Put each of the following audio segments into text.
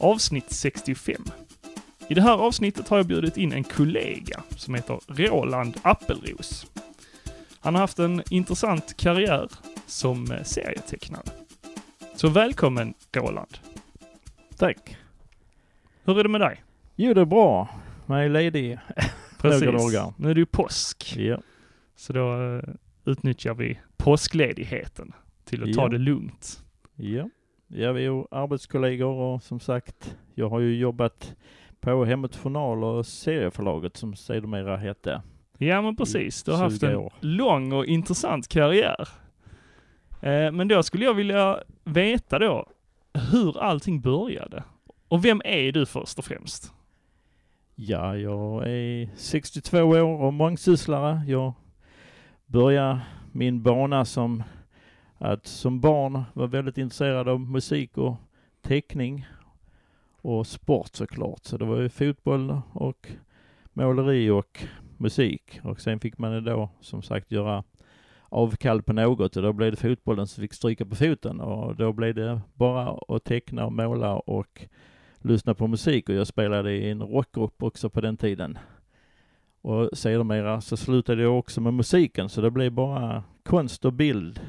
Avsnitt 65. I det här avsnittet har jag bjudit in en kollega som heter Roland Appelros. Han har haft en intressant karriär som eh, serietecknare. Så välkommen Roland. Tack. Hur är det med dig? Jo, det är bra. Man är ledig några dagar. Nu är det ju påsk, Ja. så då eh, utnyttjar vi påskledigheten till att ta Ja. det lugnt. Ja. Ja, vi är ju arbetskollegor och som sagt, jag har ju jobbat på Hemmet Journal och serieförlaget som sedermera hette. Ja men precis, du har haft 20 en år. lång och intressant karriär. Eh, men då skulle jag vilja veta då hur allting började. Och vem är du först och främst? Ja, jag är 62 år och mångsysslare. Jag började min bana som att som barn var väldigt intresserad av musik och teckning och sport såklart. Så det var ju fotboll och måleri och musik. Och sen fick man ju då som sagt göra avkall på något och då blev det fotbollen som fick stryka på foten och då blev det bara att teckna och måla och lyssna på musik och jag spelade i en rockgrupp också på den tiden. Och sedermera så slutade jag också med musiken så det blev bara konst och bild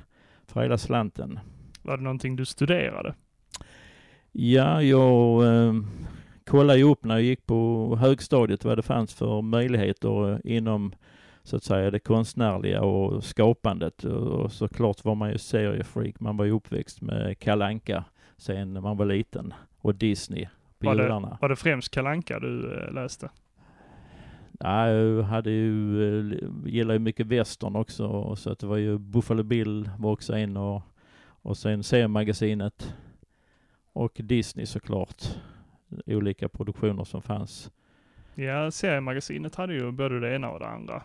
för hela slanten. Var det någonting du studerade? Ja, jag eh, kollade ju upp när jag gick på högstadiet vad det fanns för möjligheter inom så att säga det konstnärliga och skapandet och såklart var man ju seriefreak. Man var ju uppväxt med Kalle Anka sen när man var liten och Disney på Var det- jularna. Var det främst Kalanka du eh, läste? Ja, jag hade ju, eh, gillar ju mycket western också, så att det var ju Buffalo Bill var också en och, och sen seriemagasinet och Disney såklart. Olika produktioner som fanns. Ja, seriemagasinet hade ju både det ena och det andra.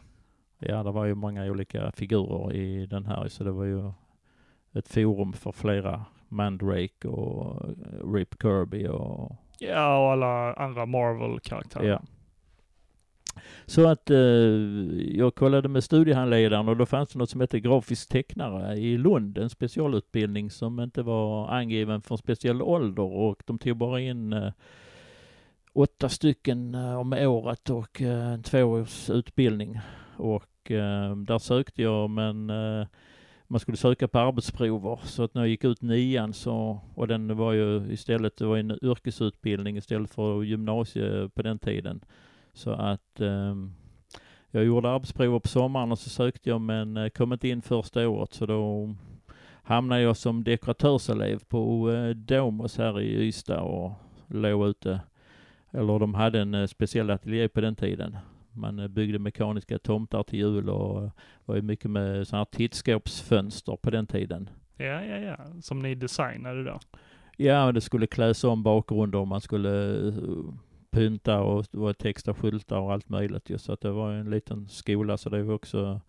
Ja, det var ju många olika figurer i den här, så det var ju ett forum för flera Mandrake och eh, Rip Kirby och Ja, och alla andra Marvel-karaktärer. Ja. Så att eh, jag kollade med studiehandledaren och då fanns det något som hette grafisk tecknare i Lund, en specialutbildning som inte var angiven för en speciell ålder och de tog bara in eh, åtta stycken eh, om året och eh, en tvåårs utbildning. Och eh, där sökte jag men eh, man skulle söka på arbetsprover så att när jag gick ut nian så, och den var ju istället, det var en yrkesutbildning istället för gymnasie på den tiden. Så att ehm, jag gjorde arbetsprover på sommaren och så sökte jag men eh, kom inte in första året så då hamnade jag som dekoratörselev på eh, Domus här i Ystad och låg ute. Eller de hade en eh, speciell ateljé på den tiden. Man byggde mekaniska tomtar till jul och var ju mycket med sådana här tittskåpsfönster på den tiden. ja, ja, ja. Som ni designade då. Ja, det skulle kläs om bakgrunder och man skulle pynta och det var texta skyltar och allt möjligt ju. Så att det var en liten skola så det var också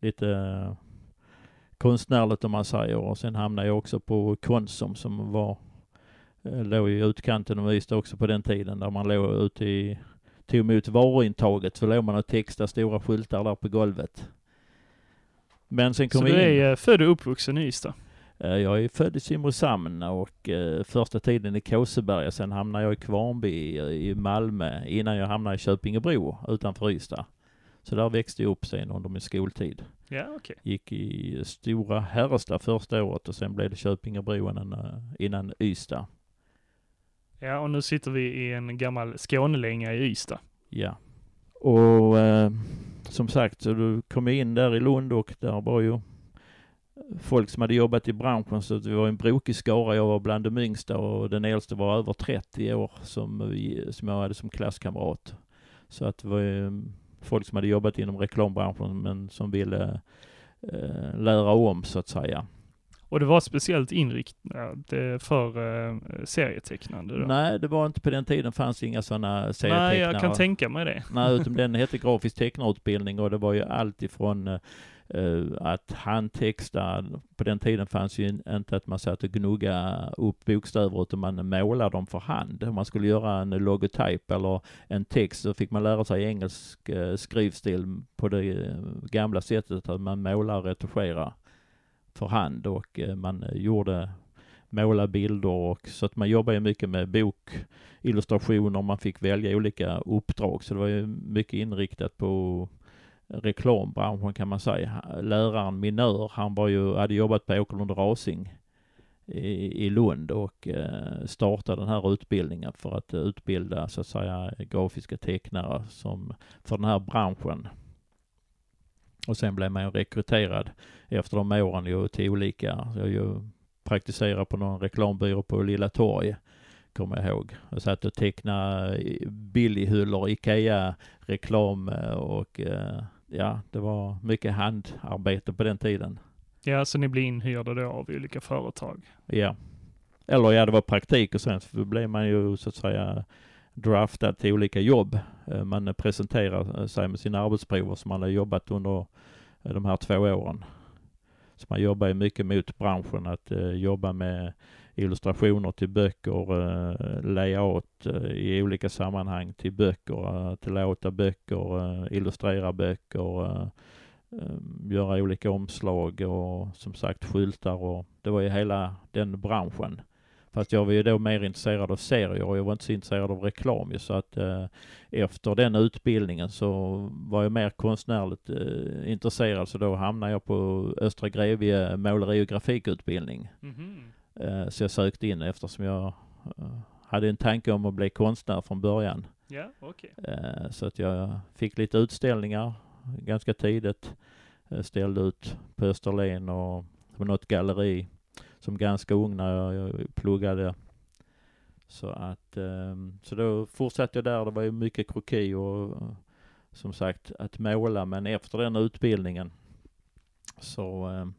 lite eh, konstnärligt om man säger. Och sen hamnade jag också på Konsum som var, eh, låg i utkanten av Ystad också på den tiden där man låg ute i, tog emot varuintaget så låg man och textade stora skyltar där på golvet. Men sen kom Så vi du in. är eh, född och uppvuxen i Ystad? Eh, Jag är född i Simrishamn och eh, första tiden i Kåseberga. Sen hamnade jag i Kvarnby i, Malmö innan jag hamnade i Köpingebro utanför Ystad. Så där växte jag upp sen under min skoltid. Ja, okej. Gick i Stora Herrestad första året och sen blev det Köpingebro innan, eh, innan Ystad. Ja, och nu sitter vi i en gammal Skånelänga i Ystad. Ja. Och eh, som sagt, så du kom in där i Lund och där var ju folk som hade jobbat i branschen så att vi var en brokig skara. Jag var bland de yngsta och den äldste var över 30 år som, vi, som jag hade som klasskamrat. Så att det var ju folk som hade jobbat inom reklambranschen men som ville eh, lära om så att säga. Och det var speciellt inriktat eh, för eh, serietecknande då? Nej, det var inte på den tiden fanns inga sådana serietecknare. Nej, jag kan tänka mig det. Nej, utan den hette grafisk tecknarutbildning och det var ju allt ifrån eh, eh, Eh, att handtexta, på den tiden fanns ju inte att man satt och gnugga upp bokstäver utan man målade dem för hand. Om man skulle göra en logotyp eller en text så fick man lära sig engelsk eh, skrivstil på det eh, gamla sättet att man målar och retuscherar för hand och man gjorde måla bilder och så att man jobbar ju mycket med bokillustrationer. Man fick välja olika uppdrag så det var ju mycket inriktat på reklambranschen kan man säga. Läraren Minör, han var ju, hade jobbat på Åkerlund Rasing i, i Lund och eh, startade den här utbildningen för att utbilda så att säga grafiska tecknare som för den här branschen. Och sen blev man ju rekryterad efter de åren ju till olika, jag ju praktiserade på någon reklambyrå på Lilla Torg kommer jag ihåg. Jag satt och tecknade Billyhyllor, Ikea, reklam eh, och eh, ja, det var mycket handarbete på den tiden. Ja, så ni blev inhyrda då av olika företag? Ja. Eller ja, det var praktik och sen så blev man ju så att säga draftad till olika jobb. Eh, man presenterar sig med sina arbetsprover som man har jobbat under de här två åren. Så man jobbar ju mycket mot branschen att jobba med illustrationer till böcker, eh, layout eh, i olika sammanhang till böcker, uh, till låta böcker, illustrera böcker, göra olika omslag och som sagt skyltar och det var ju hela den branschen. Fast jag var ju då mer intresserad av serier och jag var inte så intresserad av reklam så att eh, efter den utbildningen så var jag mer konstnärligt eh, intresserad så då hamnade jag på Östra Grevie måleri och grafikutbildning. Mm -hmm eh, så jag sökte in eftersom jag eh, hade en tanke om att bli konstnär från början. Ja, okay. Eh, så att jag fick lite utställningar ganska tidigt. Eh, ställde ut på Österlen och på något galleri som ganska ung när jag pluggade. Så att, ehm, så då fortsatte jag där. Det var ju mycket kroki och som sagt att måla. Men efter den utbildningen så ehm,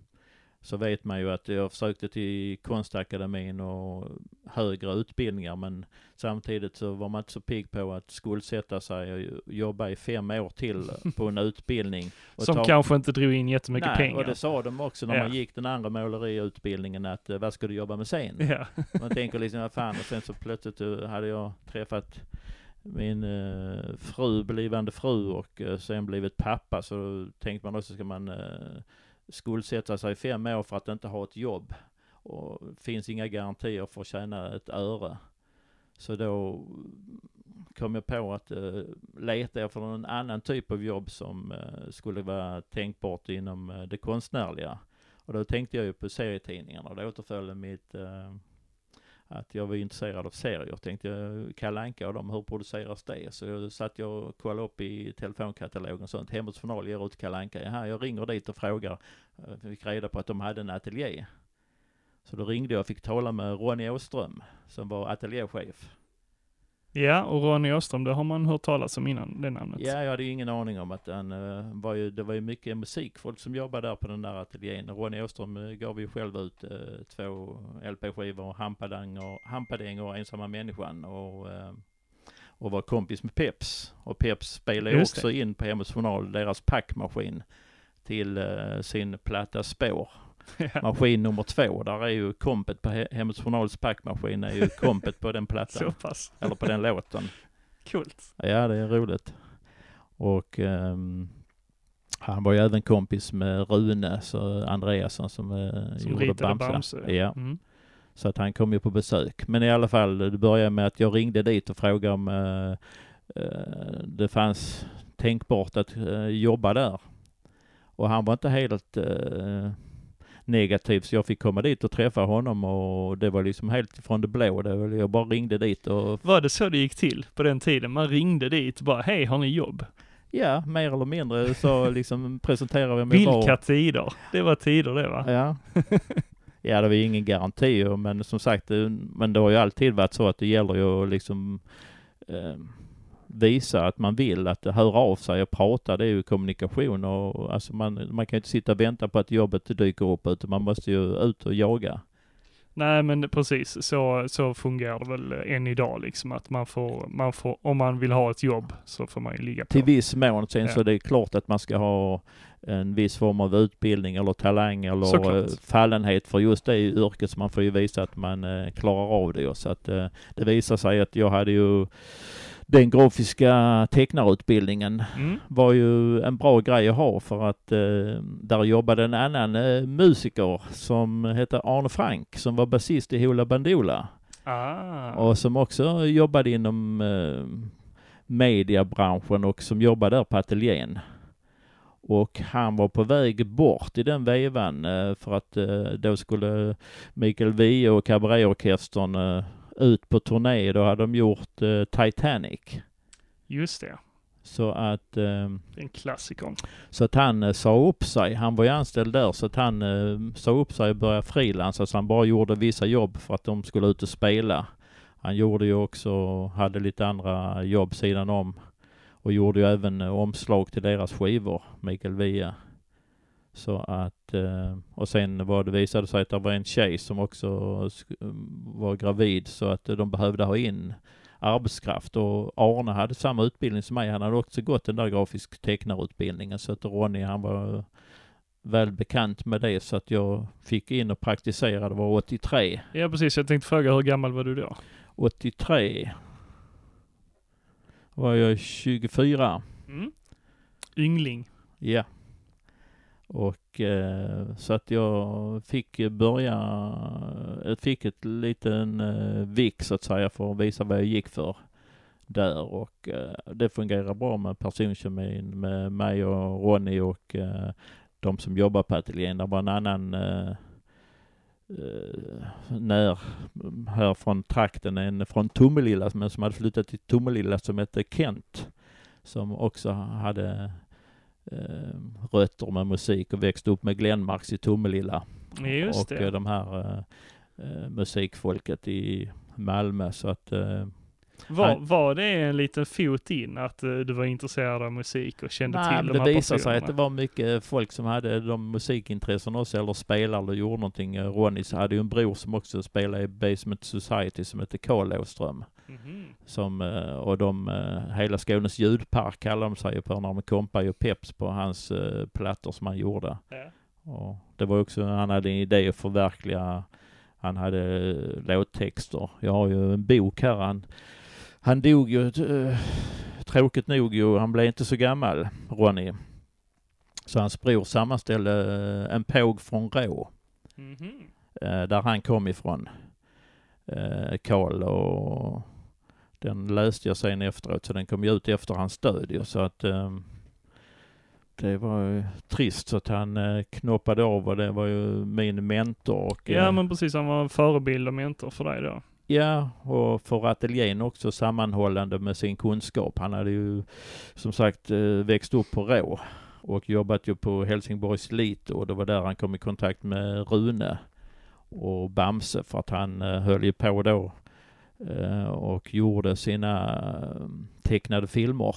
så vet man ju att jag försökte till konstakademin och högre utbildningar men samtidigt så var man inte så pigg på att skuldsätta sig och jobba i fem år till på en utbildning. Som ta... kanske inte drog in jättemycket Nej, pengar. och det sa de också när ja. man gick den andra måleriutbildningen att eh, vad ska du jobba med sen? Ja. man tänker liksom vad fan och sen så plötsligt eh, hade jag träffat min uh, fru, blivande fru och sen blivit pappa så tänkte man också ska man skuldsätta sig i fem år för att inte ha ett jobb. Och finns inga garantier för att tjäna ett öre. Så då kom jag på att uh, leta efter någon annan typ av jobb som uh, skulle vara tänkbart inom uh, det konstnärliga. Och då tänkte jag ju på serietidningarna. Då återföll mitt uh, att jag var intresserad av serier. Tänkte jag, Kalle Anka och dem, hur produceras det? Så jag satt jag och kollade upp i telefonkatalogen och sånt. Hemmets final ger ut Kalle Anka. Jaha, jag ringer dit och frågar. Eh, jag fick reda på att de hade en ateljé. Så då ringde jag och fick tala med Ronny Åström som var ateljéchef. Ja, och Ronny Åström, det har man hört talas om innan, det namnet. Ja, jag hade ju ingen aning om att han uh, var ju, det var ju mycket musikfolk som jobbade där på den där ateljén. Ronny Åström uh, gav ju själv ut uh, två LP-skivor, Hampadang och, Hampadäng och Ensamma Människan och, och var kompis med Peps. Och Peps spelade ju också in på Hemmets Journal deras packmaskin till sin platta Spår. Maskin nummer två, där är ju kompet på Hemmets Journals packmaskin, är ju kompet på den plattan. Så pass. Eller på den låten. Coolt. Ja, det är roligt. Och um, han var ju även kompis med Rune så Andreasson som, uh, som gjorde Bamse. Bamse. Ja. Mm. Så att han kom ju på besök. Men i alla fall, det började med att jag ringde dit och frågade om uh, uh, det fanns tänkbart att jobba där. Och han var inte helt negativ så jag fick komma dit och träffa honom och det var liksom helt från det blå. Det var, jag bara ringde dit och... Var det så det gick till på den tiden? Man ringde dit bara, hej har ni jobb? Ja, mer eller mindre så liksom presenterade vi mig Vilka var... tider! Det var tider det va? Ja. ja, det var ingen garanti men som sagt, men det har ju alltid varit så att det gäller ju liksom eh, visa att man vill, att höra av sig och prata, det är ju kommunikation och alltså man, man kan inte sitta och vänta på att jobbet dyker upp utan man måste ju ut och jaga. Nej men precis, så, så fungerar det väl än idag liksom att man får, man får, om man vill ha ett jobb så får man ju ligga på. Till viss mån, sen ja. så det är klart att man ska ha en viss form av utbildning eller talang eller Såklart. fallenhet för just det yrket så man får ju visa att man eh, klarar av det. Så att eh, det visar sig att jag hade ju den grafiska tecknarutbildningen Mm. var ju en bra grej att ha för att eh, där jobbade en annan eh, musiker som hette Arne Frank som var basist i Hoola Bandoola Ah. och som också jobbade inom eh, mediabranschen och som jobbade där på ateljén. Och han var på väg bort i den vevan eh, för att eh, då skulle Mikael Wiehe och Cabaretorkestern eh, ut på turné. Då hade de gjort eh, Titanic. Just det. Så att, eh, en klassiker. så att han eh, sa upp sig. Han var ju anställd där så att han eh, sa upp sig och började frilansa så han bara gjorde vissa jobb för att de skulle ut och spela. Han gjorde ju också, hade lite andra jobb sidan om och gjorde ju även eh, omslag till deras skivor, Mikael Wiehe. Så att, eh, och sen var det visade sig att det var en tjej som också var gravid så att de behövde ha in arbetskraft och Arne hade samma utbildning som mig. Han hade också gått den där grafisk tecknarutbildningen så att Ronny han var väl bekant med det så att jag fick in och praktisera. Det var 83. Ja, precis. Jag tänkte fråga hur gammal var du då? 83 var jag 24. Mm. Yngling. Ja. Och eh, så att jag fick börja, jag fick ett liten eh, vick så att säga för att visa vad jag gick för där och eh, det fungerar bra med personkemin med mig och Ronny och eh, de som jobbar på ateljén. Det var en annan eh, eh, när, här från trakten, en från Tomelilla, men som hade flyttat till Tomelilla som hette Kent. Som också hade rötter med musik och växte upp med Glenmarks i Tomelilla. Just och det. eh, de här eh, eh, musikfolket i Malmö. Så att Var, var det en liten fot in att eh, du var intresserad av musik och kände Nej, till men de det här visade sig personerna? att det var mycket folk som hade de musikintressen också, eller spelade eller gjorde någonting. Eh, Ronny hade ju en bror som också spelade i Basement Society som hette Karl Åström. Mhm. Som, eh, och de, hela Skånes ljudpark kallade de sig ju på när de kompade och peps på hans plattor som han gjorde. Ja. Och det var också, han hade en idé att förverkliga, han hade låttexter. Jag har ju en bok här, han, han dog ju, eh, tråkigt nog ju, han blev inte så gammal, Ronny. Så hans bror sammanställde eh, en påg från Rå, Mhm. eh, där han kom ifrån, Karl och den läste jag sen efteråt, så den kom ju ut efter hans död ju, så att det var ju trist så att han knoppade av och det var ju min mentor och Ja men precis, han var en förebild och mentor för dig då. Ja, och för ateljén också sammanhållande med sin kunskap. Han hade ju som sagt eh, växt upp på Rå och jobbat ju på Helsingborgs Lito och det var där han kom i kontakt med Rune och Bamse för att han eh, höll ju på då eh, och gjorde sina tecknade filmer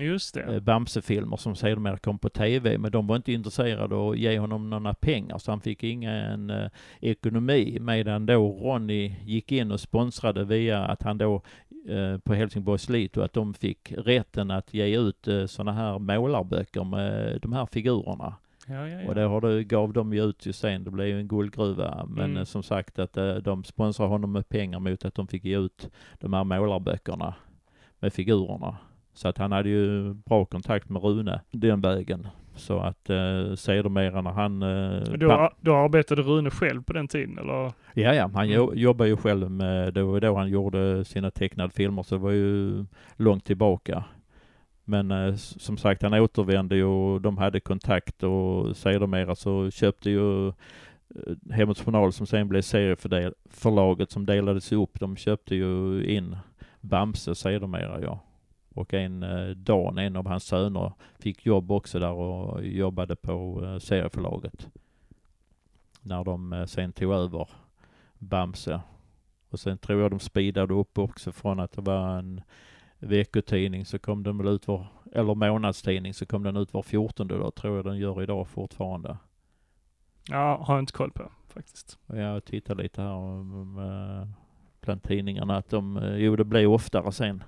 Just det. eh, Bamse-filmer som sedermera kom på TV, men de var inte intresserade att ge honom några pengar, så han fick ingen eh, ekonomi, medan då Ronny gick in och sponsrade via att han då eh, på Helsingborgs Lito, att de fick rätten att ge ut eh, sådana här målarböcker med de här figurerna. Ja, ja, Och ja. det har det, gav de ju ut ju sen, det blev ju en guldgruva. Men Mm. som sagt att de sponsrade honom med pengar mot att de fick ge ut de här målarböckerna med figurerna. Så att han hade ju bra kontakt med Rune den vägen. Så att eh, sedermera när han... Eh, Då, då arbetade Rune själv på den tiden eller? Ja, ja, han Mm. jo- jobbar ju själv med, det var då han gjorde sina tecknade filmer, så det var ju långt tillbaka. Men eh, som sagt, han återvände ju och de hade kontakt och sedermera så köpte ju eh, Hemmets Journal som sen blev serieförlaget som delades upp, de köpte ju in Bamse sedermera ja. Och en eh, Dan, en av hans söner, fick jobb också där och jobbade på eh, serieförlaget. När de eh, sen tog över Bamse. Och sen tror jag de speedade upp också från att det var en veckotidning så kom den väl ut var, eller månadstidning så kom den ut var fjortonde då, tror jag den gör idag fortfarande. Ja, har jag inte koll på faktiskt. Jag tittar lite här om, bland tidningarna att de, jo det blir oftare sen.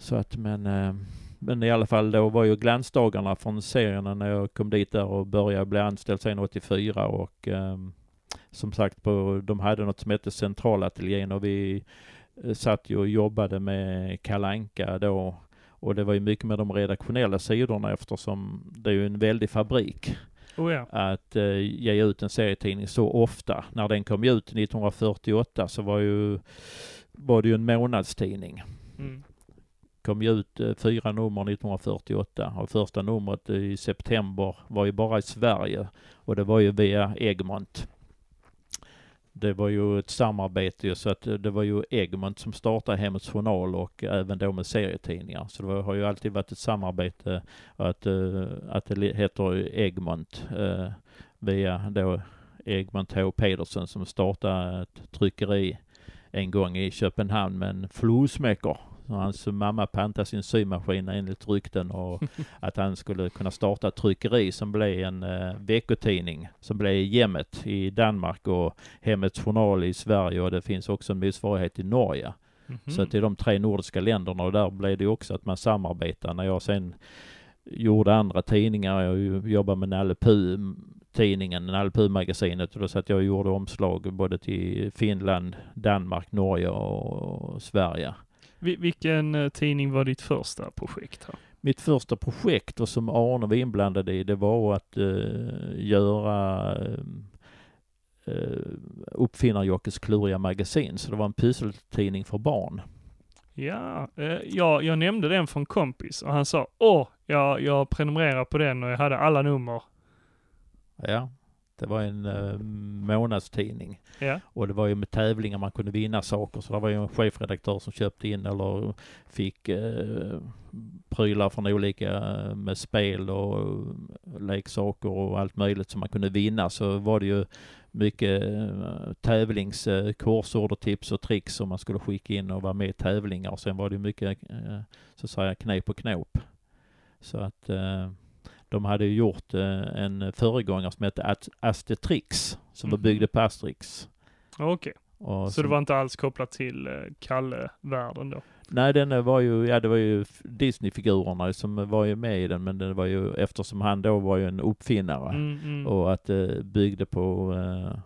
Så att men, eh, men i alla fall då var ju glansdagarna från serierna när jag kom dit där och började bli anställd sen 84 och ehm, som sagt på, de hade något som hette centralateljén och vi eh, satt ju och jobbade med Kalanka då och det var ju mycket med de redaktionella sidorna eftersom det är ju en väldig fabrik Oh ja. att eh, ge ut en serietidning så ofta. När den kom ut 1948 så var, ju, var det ju en månadstidning. Mm. Kom ju ut eh, fyra nummer 1948 och första numret i september var ju bara i Sverige och det var ju via Egmont. Det var ju ett samarbete ju, så att eh, det var ju Egmont som startade Hemmets Journal och även då med serietidningar. Så det var, har ju alltid varit ett samarbete att, eh, att det heter Egmont eh, via då Egmont H. Pedersen som startade ett tryckeri en gång i Köpenhamn med en flosmäcker så Hans mamma pantade sin symaskin enligt rykten och att han skulle kunna starta ett tryckeri som blev en eh, veckotidning som blev Hemmet i Danmark och Hemmets Journal i Sverige och det finns också en motsvarighet i Norge. Mhm. Så att är de tre nordiska länderna och där blev det också att man samarbetar. När jag sen gjorde andra tidningar, jag jobbade med Nalle Puh tidningen, Nalle Puh magasinet och då satt jag och gjorde omslag både till Finland, Danmark, Norge och Sverige. Vi- vilken eh, tidning var ditt första projekt här? Mitt första projekt och som Arne var inblandad i, det var att eh, göra eh, Uppfinnar-Jockes kluriga magasin. Så det var en pusseltidning för barn. Ja, eh, ja, jag nämnde den för en kompis och han sa åh, jag, jag prenumererar på den och jag hade alla nummer. Ja, det var en eh, månadstidning. Ja. Och det var ju med tävlingar man kunde vinna saker. Så det var ju en chefredaktör som köpte in eller fick eh, prylar från olika eh, med spel och leksaker och allt möjligt som man kunde vinna. Så var det ju mycket eh, tävlings, eh, korsord och tips och tricks som man skulle skicka in och vara med i tävlingar. Och sen var det mycket eh, så att säga knep och knåp. Så att eh, de hade gjort eh, en föregångare som hette Ast- Astetrix som var Mhm. byggd på Asterix. Okej, Och så som- det var inte alls kopplat till eh, Kalle-världen då? Nej, den var ju, ja det var ju Disney-figurerna som var ju med i den, men det var ju eftersom han då var ju en uppfinnare Mm, mm. och att det byggde på eh,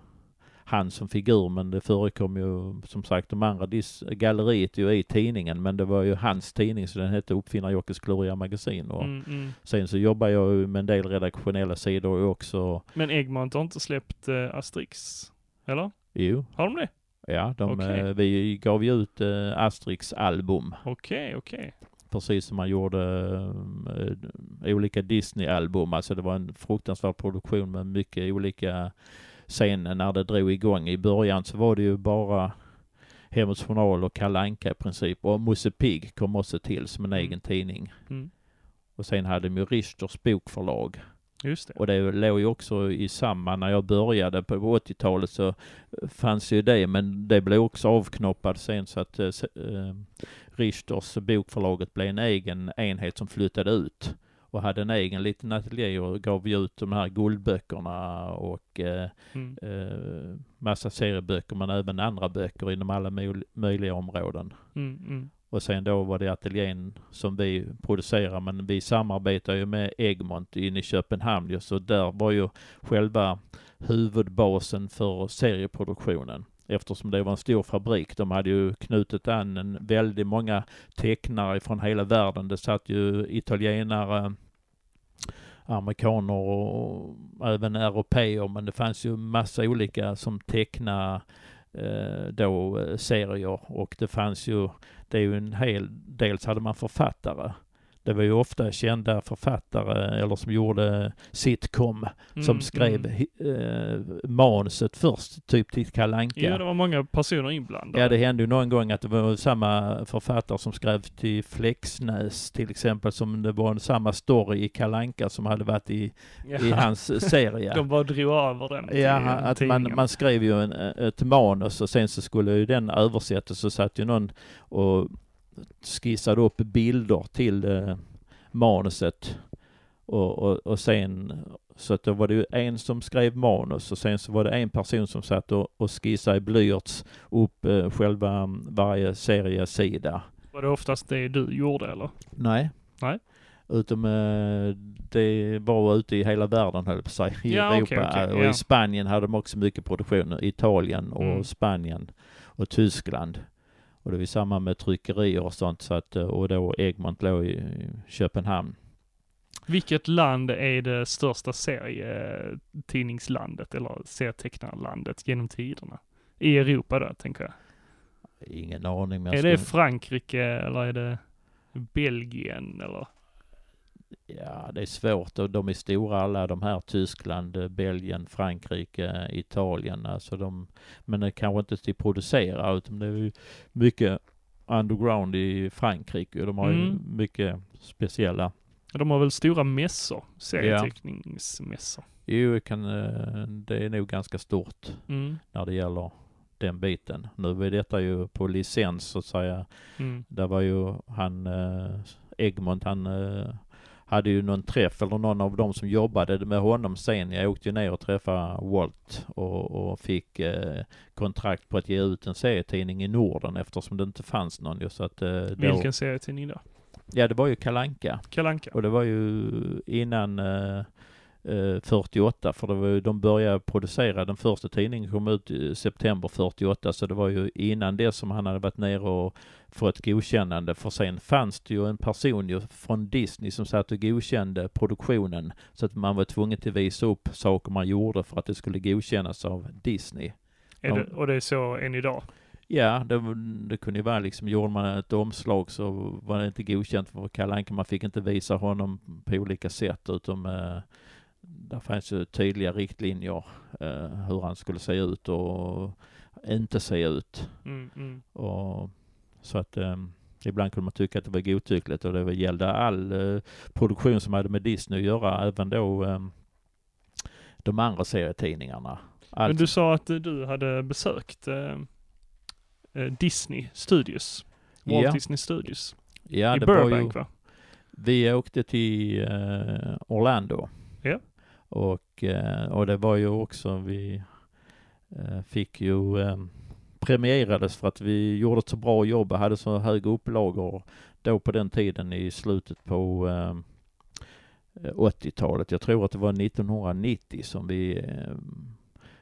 han som figur, men det förekom ju som sagt de andra dis- galleriet ju i tidningen, men det var ju hans tidning så den hette Uppfinnar-Jockes kluriga magasin och Mm, mm. sen så jobbar jag ju med en del redaktionella sidor också. Men Egmont har inte släppt eh, Asterix? Eller? Jo, Har de det? ja, de, Okej. eh, vi gav ju ut eh, Asterix album. Okej, okej. Precis som man gjorde eh, olika Disney-album. Alltså det var en fruktansvärd produktion med mycket olika scener när det drog igång. I början så var det ju bara Hemmets Journal och Kalle Anka i princip. Och Musse Pigg kom också till som en Mm. egen tidning. Mm. Och sen hade de ju Richters bokförlag. Just det. Och det låg ju också i samma, när jag började på 80-talet så fanns ju det, men det blev också avknoppat sen så att eh, eh, Richters bokförlaget blev en egen enhet som flyttade ut och hade en egen liten ateljé och gav ut de här guldböckerna och eh, Mm. eh, massa serieböcker men även andra böcker inom alla möj- möjliga områden. Mm, mm. Och sen då var det ateljén som vi producerar, men vi samarbetar ju med Egmont inne i Köpenhamn ju, så där var ju själva huvudbasen för serieproduktionen. Eftersom det var en stor fabrik. De hade ju knutit an en väldigt många tecknare från hela världen. Det satt ju italienare, amerikaner och även europeer, men det fanns ju massa olika som tecknade eh, då eh, serier och det fanns ju, det är ju en hel, dels hade man författare. Det var ju ofta kända författare eller som gjorde sitcom som Mm, skrev mm. eh, manuset först, typ till Kalle Anka. Ja, det var många personer inblandade. Ja, det hände ju någon gång att det var samma författare som skrev till Flexnäs till exempel, som det var en samma story i Kalle Anka som hade varit i, Ja. i hans serie. De bara drog över den till Ja, att man, man skrev ju en, ett manus och sen så skulle ju den översättas så satt ju någon och skissade upp bilder till eh, manuset och, och, och sen så att då var det ju en som skrev manus och sen så var det en person som satt och, och skissade i blyerts upp eh, själva mm, varje seriesida. Var det oftast det du gjorde eller? Nej. Nej. Utom eh, det var ute i hela världen höll på säga. I Ja, Europa. okej, och ja. i Spanien hade de också mycket produktion. Italien och Mm. Spanien och Tyskland. Och det var samma med tryckerier och sånt så att, eh, och då Egmont låg i Köpenhamn. Vilket land är det största serietidningslandet eller serietecknarlandet genom tiderna? I Europa då, tänker jag. Ingen aning. Men Är det Frankrike eller är det Belgien eller? Ja, det är svårt och de är stora alla de här. Tyskland, Belgien, Frankrike, Italien. Alltså de, men det kanske inte till producera utan det är ju mycket underground i Frankrike. och De har ju Mm. mycket speciella. De har väl stora mässor, serieteckningsmässor. Jo, det kan, eh, det är nog ganska stort Mm. när det gäller den biten. Nu är detta ju på licens så att säga. Mm. Där var ju han eh, Egmont, han eh, hade ju någon träff eller någon av dem som jobbade med honom sen. Jag åkte ju ner och träffade Walt och, och fick eh, kontrakt på att ge ut en serietidning i Norden eftersom det inte fanns någon ju. Så att, eh, då, Vilken serietidning då? Ja, det var ju Kalanka Kalanka. och det var ju innan eh, 48 för det var ju, de började producera, den första tidningen kom ut i september 48 så det var ju innan det som han hade varit nere och fått godkännande för sen fanns det ju en person ju från Disney som satt och godkände produktionen så att man var tvungen till att visa upp saker man gjorde för att det skulle godkännas av Disney. Det, och det är så än idag? Ja, det, det kunde ju vara liksom, gjorde man ett omslag så var det inte godkänt för Kalle Anka. Man fick inte visa honom på olika sätt utom eh, där fanns ju tydliga riktlinjer eh, hur han skulle se ut och inte se ut. Mm, mm. Och, så att eh, ibland kunde man tycka att det var godtyckligt och det gällde all eh, produktion som hade med Disney att göra, även då eh, de andra serietidningarna. Men Allt, du sa att du hade besökt eh, eh, Disney Studios. Walt Ja. Disney Studios. ja, I var ju, Burbank va? Vi åkte till Orlando. Och, eh, och det var ju också, vi eh, fick ju eh, premierades för att vi gjorde ett så bra jobb och hade så höga upplagor då på den tiden i slutet på 80-talet. Jag tror att det var 1990 som vi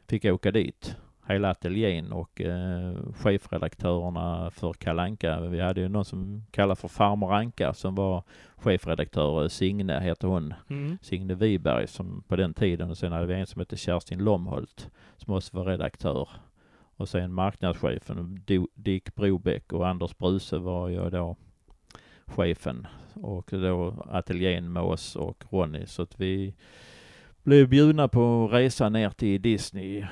fick åka dit. Hela ateljén och eh, chefredaktörerna för Kalanka. Vi hade ju någon som kallar för Farmor Anka som var chefredaktör. Signe heter hon. Mm. Signe Wiberg som på den tiden. Och sen hade vi en som hette Kerstin Lomholt som också var redaktör. Och sen marknadschefen Dick Brobeck och Anders Bruse var ju då chefen. Och då ateljén med oss och Ronny. Så att vi blev bjudna på resa ner till Disney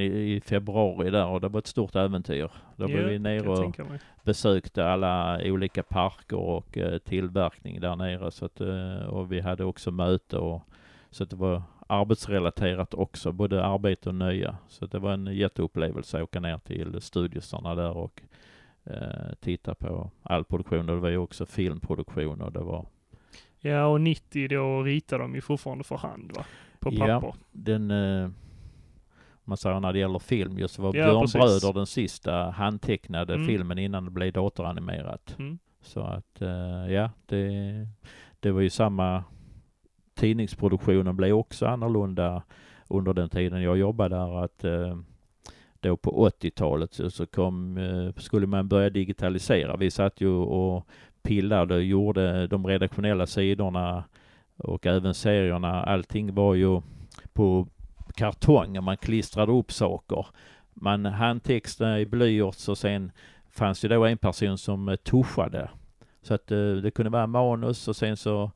i februari där och det var ett stort äventyr. Då blev vi kan nere och besökte alla olika parker och eh, tillverkning där nere. Så att, eh, och vi hade också möte och så att det var arbetsrelaterat också, både arbete och nöja. Så det var en jätteupplevelse att åka ner till studiosarna där och eh, titta på all produktion. Och det var ju också filmproduktion och det var Ja, och 90 då ritar de ju fortfarande för hand va? På Ja. papper. den eh, man säger när det gäller film just var Ja, Björn precis. Bröder den sista handtecknade Mm. filmen innan det blev datoranimerat. Mm. Så att eh, ja, det, det var ju samma tidningsproduktionen blev också annorlunda under den tiden jag jobbade där att eh, då på 80-talet så, så kom, eh, skulle man börja digitalisera. Vi satt ju och pillade och gjorde de redaktionella sidorna och även serierna. Allting var ju på kartong och man klistrade upp saker. Man handtextade i blyerts och sen fanns ju då en person som eh, tuschade. Så att eh, det kunde vara manus och sen så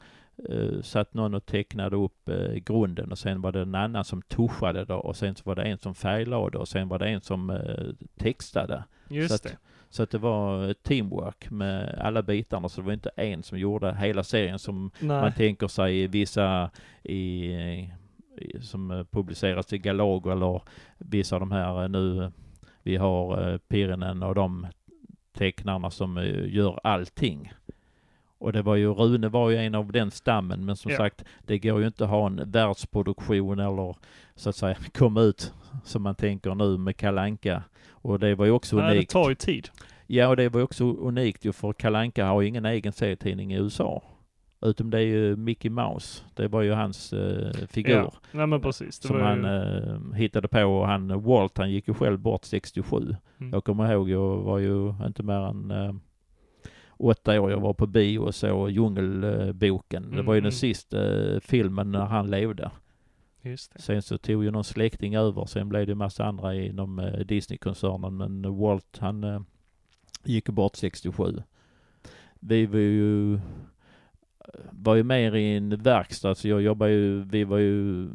eh, satt någon och tecknade upp grunden och sen var det en annan som tuschade då och sen så var det en som färglade och sen var det en som textade. Just Så att- det. Så att det var teamwork med alla bitarna så det var inte en som gjorde hela serien som man Nej. tänker sig i vissa i, som eh, publiceras i Galago eller vissa av de här eh, nu vi har eh, Pirinen och de tecknarna som eh, gör allting. Och det var ju, Rune var ju en av den stammen men som Ja. sagt det går ju inte att ha en världsproduktion eller så att säga komma ut som man tänker nu med Kalanka Och det var ju också Nej, det unikt. tar ju tid. Ja, och det var ju också unikt ju för Kalanka har ju ingen egen serietidning i USA. Utom det är ju Mickey Mouse. Det var ju hans eh, figur. Ja, nej men precis. Som han ju, eh, hittade på och han, Walt han gick ju själv bort 67. mm. Jag kommer ihåg, jag var ju inte mer än eh, åtta år. Jag var på bio och såg Djungelboken. Det var ju Mm. den sista eh, filmen när han levde. Just det. Sen så tog ju någon släkting över. Sen blev det massa andra inom eh, Disney-koncernen. Men Walt han eh, gick bort 67. Vi var ju, var ju mer i en verkstad. Så jag jobbade ju, vi var ju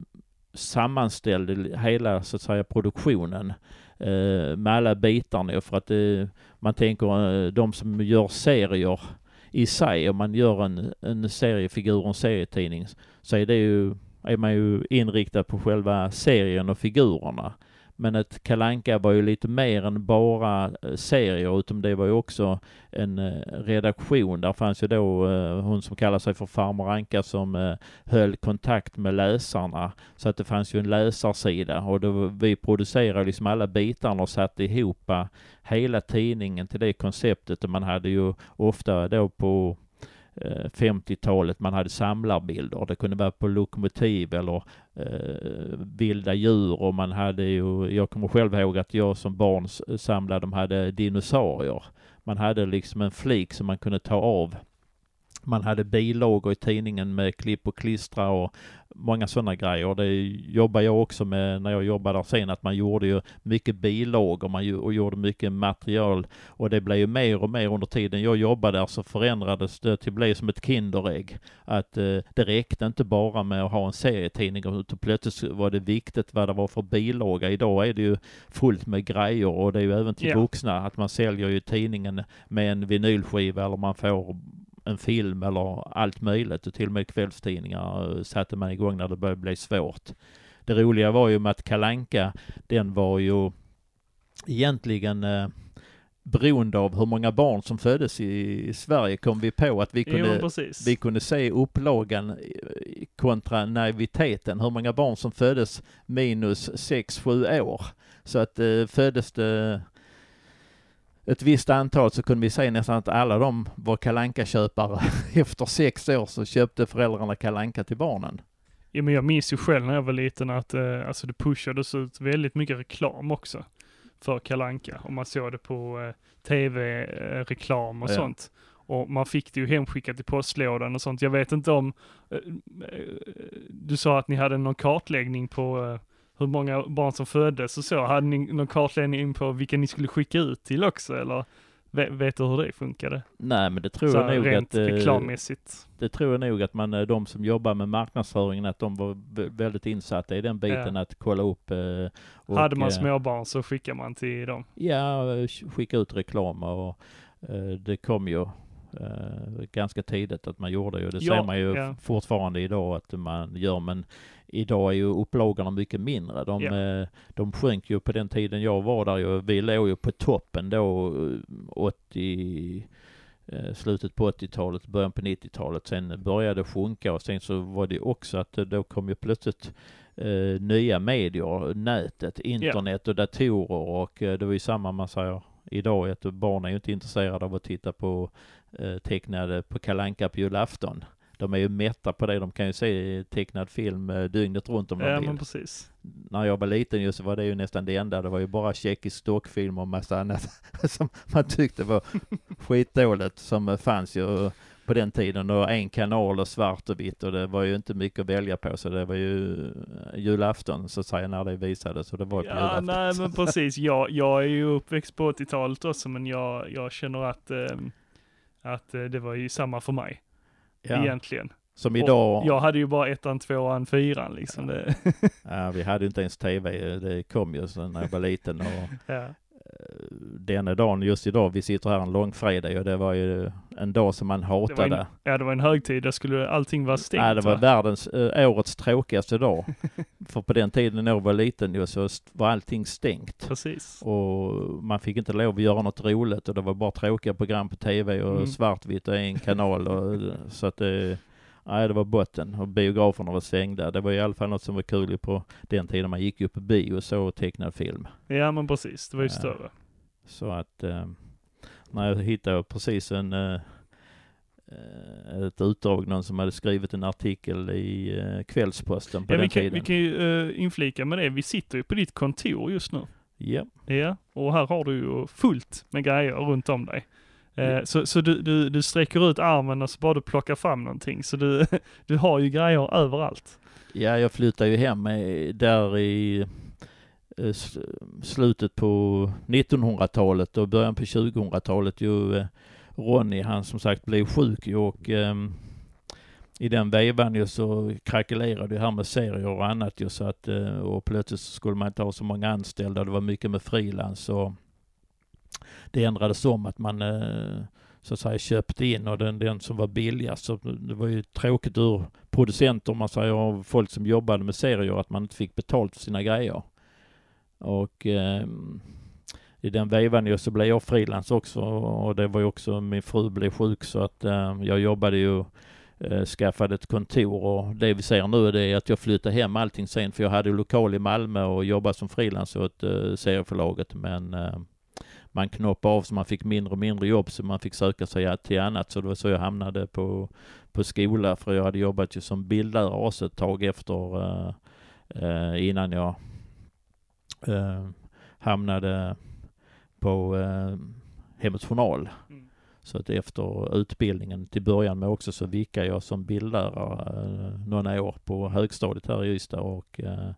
sammanställde hela så att säga produktionen eh, med alla bitarna för att eh, man tänker eh, de som gör serier i sig, om man gör en, en seriefigur och en serietidning så är det ju, är man ju inriktad på själva serien och figurerna. Men ett Kalanka var ju lite mer än bara eh, serier, utan det var ju också en eh, redaktion. Där fanns ju då eh, hon som kallar sig för Farmor Anka som höll kontakt med läsarna. Så att det fanns ju en läsarsida och då vi producerade liksom alla bitarna och satte ihop hela tidningen till det konceptet. Och man hade ju ofta då på Eh, 50-talet man hade samlarbilder. Det kunde vara på lokomotiv eller eh, vilda djur och man hade ju, jag kommer själv ihåg att jag som barn samlade, de hade dinosaurier. Man hade liksom en flik som man kunde ta av. Man hade bilagor i tidningen med klipp och klistra och många sådana grejer. Det jobbar jag också med när jag jobbade där sen, att man gjorde ju mycket bilagor man och gjorde mycket material och det blev ju mer och mer under tiden jag jobbade där så förändrades det till att bli som ett Kinderägg. Att eh, det räckte inte bara med att ha en serietidning utan plötsligt var det viktigt vad det var för bilaga. Idag är det ju fullt med grejer och det är ju även till Ja. vuxna att man säljer ju tidningen med en vinylskiva eller man får en film eller allt möjligt och till och med kvällstidningar eh, satte man igång när det började bli svårt. Det roliga var ju med att Kalanka den var ju egentligen eh, beroende av hur många barn som föddes i, Sverige kom vi på att vi Jo, kunde, precis. vi kunde se upplagan eh, kontra naiviteten, hur många barn som föddes minus 6-7 år. Så att eh, föddes det ett visst antal så kunde vi se nästan att alla de var kalanka köpare Efter sex år så köpte föräldrarna kalanka till barnen. Ja, men jag minns ju själv när jag var liten att eh, alltså det pushades ut väldigt mycket reklam också för Kalanka och man såg det på eh, tv-reklam och Ja. sånt. Och man fick det ju hemskickat i postlådan och sånt. Jag vet inte om, eh, eh, du sa att ni hade någon kartläggning på eh, hur många barn som föddes och så. Hade ni någon kartläggning på vilka ni skulle skicka ut till också eller? Vet, vet du hur det funkade? Nej men det tror Så jag nog rent att eh, reklammässigt. det tror jag nog att man, eh, de som jobbar med marknadsföringen, att de var vä- väldigt insatta i den biten Ja. att kolla upp. eh, Och, Hade man småbarn så skickar man till dem. Ja, skicka ut reklam och det kom ju ganska tidigt att man gjorde ju. Det Ja, ser man ju ja. fortfarande idag att man gör men idag är ju upplagorna mycket mindre. De, Ja. eh, de sjönk ju på den tiden jag var där ju. Vi låg ju på toppen då eh, 80 eh, slutet på 80-talet, början på 90-talet. Sen började det sjunka och sen så var det också att eh, då kom ju plötsligt eh, nya medier, nätet, internet och datorer och eh, det var ju samma man säger idag att barn är ju inte intresserade av att titta på eh, tecknade på Kalanka på julafton. De är ju mätta på det. De kan ju se tecknad film eh, dygnet runt om de Ja vill. men precis. När jag var liten ju så var det ju nästan det enda. Det var ju bara tjeckisk stockfilm och massa annat som man tyckte var skitdåligt som eh, fanns ju på den tiden. Och en kanal och svart och vitt och det var ju inte mycket att välja på. Så det var ju eh, julafton så att säga när det visades. Och det var ju på Ja, julafton. nej men precis. Jag, jag är ju uppväxt på 80-talet också, men jag, jag känner att, ehm, att eh, det var ju samma för mig, ja. egentligen. Som Och idag. Jag hade ju bara ettan, tvåan, fyran liksom. Det, Ja, vi hade ju inte ens tv. Det kom ju så när jag var liten. Och ja. Eh, denna dagen, just idag, vi sitter här en långfredag och det var ju en dag som man Det hatade. en, ja, det var en högtid, där skulle allting vara stängt. Nej, det var va? världens, eh, årets tråkigaste dag. För på den tiden när jag var liten ju, så var allting stängt. Precis. Och man fick inte lov att göra något roligt och det var bara tråkiga program på tv och Mm. svartvitt och en kanal och så att det, nej det var botten och biograferna var stängda. Det var i alla fall något som var kul på den tiden man gick ju på bio och såg tecknad film. Ja men precis, det var ju större. Så att, eh, när jag hittade precis en, eh, eh, ett utdrag, någon som hade skrivit en artikel i Kvällsposten på Ja, den vi, kan, tiden. vi kan ju inflika med det. Vi sitter ju på ditt kontor just nu. Ja, Ja, och här har du ju fullt med grejer runt om dig. Eh, Ja. Så, så du, du, du sträcker ut armen och så bara du plockar fram någonting. Så du, du har ju grejer överallt. ja jag flyttade ju hem eh, där i eh, slutet på 1900-talet och början på 2000-talet. Ju eh, Ronny, han som sagt blev sjuk ju och ehm, i den vevan ju så krackelerade det här med serier och annat ju så att och plötsligt skulle man inte ha så många anställda. Det var mycket med frilans och det ändrades om att man eh, så att säga köpte in och den, den som var billigast. Så det var ju tråkigt ur producenter om man säger och folk som jobbade med serier att man inte fick betalt för sina grejer. Och eh, i den vevan ju så blev jag frilans också och det var ju också min fru blev sjuk så att eh, jag jobbade ju eh, skaffade ett kontor och det vi ser nu är det att jag flyttade hem allting sen för jag hade ju lokal i Malmö och jobbade som frilans åt eh, serieförlaget men ehm, man knoppade av så man fick mindre och mindre jobb så man fick söka sig till annat så det var så jag hamnade på, på skola för jag hade jobbat ju som bildlärare också ett tag efter eh, eh, innan jag eh, hamnade på eh, Hemmets Journal. Mm. Så att efter utbildningen till början med också så vickade jag som bildlärare eh, några år på högstadiet här i Ystad och, eh,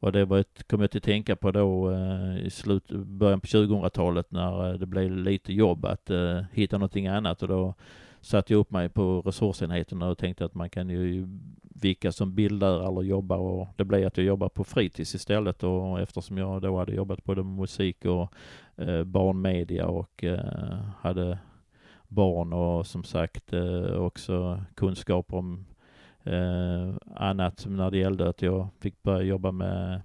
och det var ett, kom jag till tänka på då eh, i slut, början på 2000-talet när eh, det blev lite jobb att eh, hitta någonting annat och då satte jag upp mig på resursenheten och tänkte att man kan ju vilka som bildar eller jobbar. och det blev att jag jobbade på fritids istället och eftersom jag då hade jobbat både med musik och eh, barnmedia och eh, hade barn och som sagt eh, också kunskap om eh, annat när det gällde att jag fick börja jobba med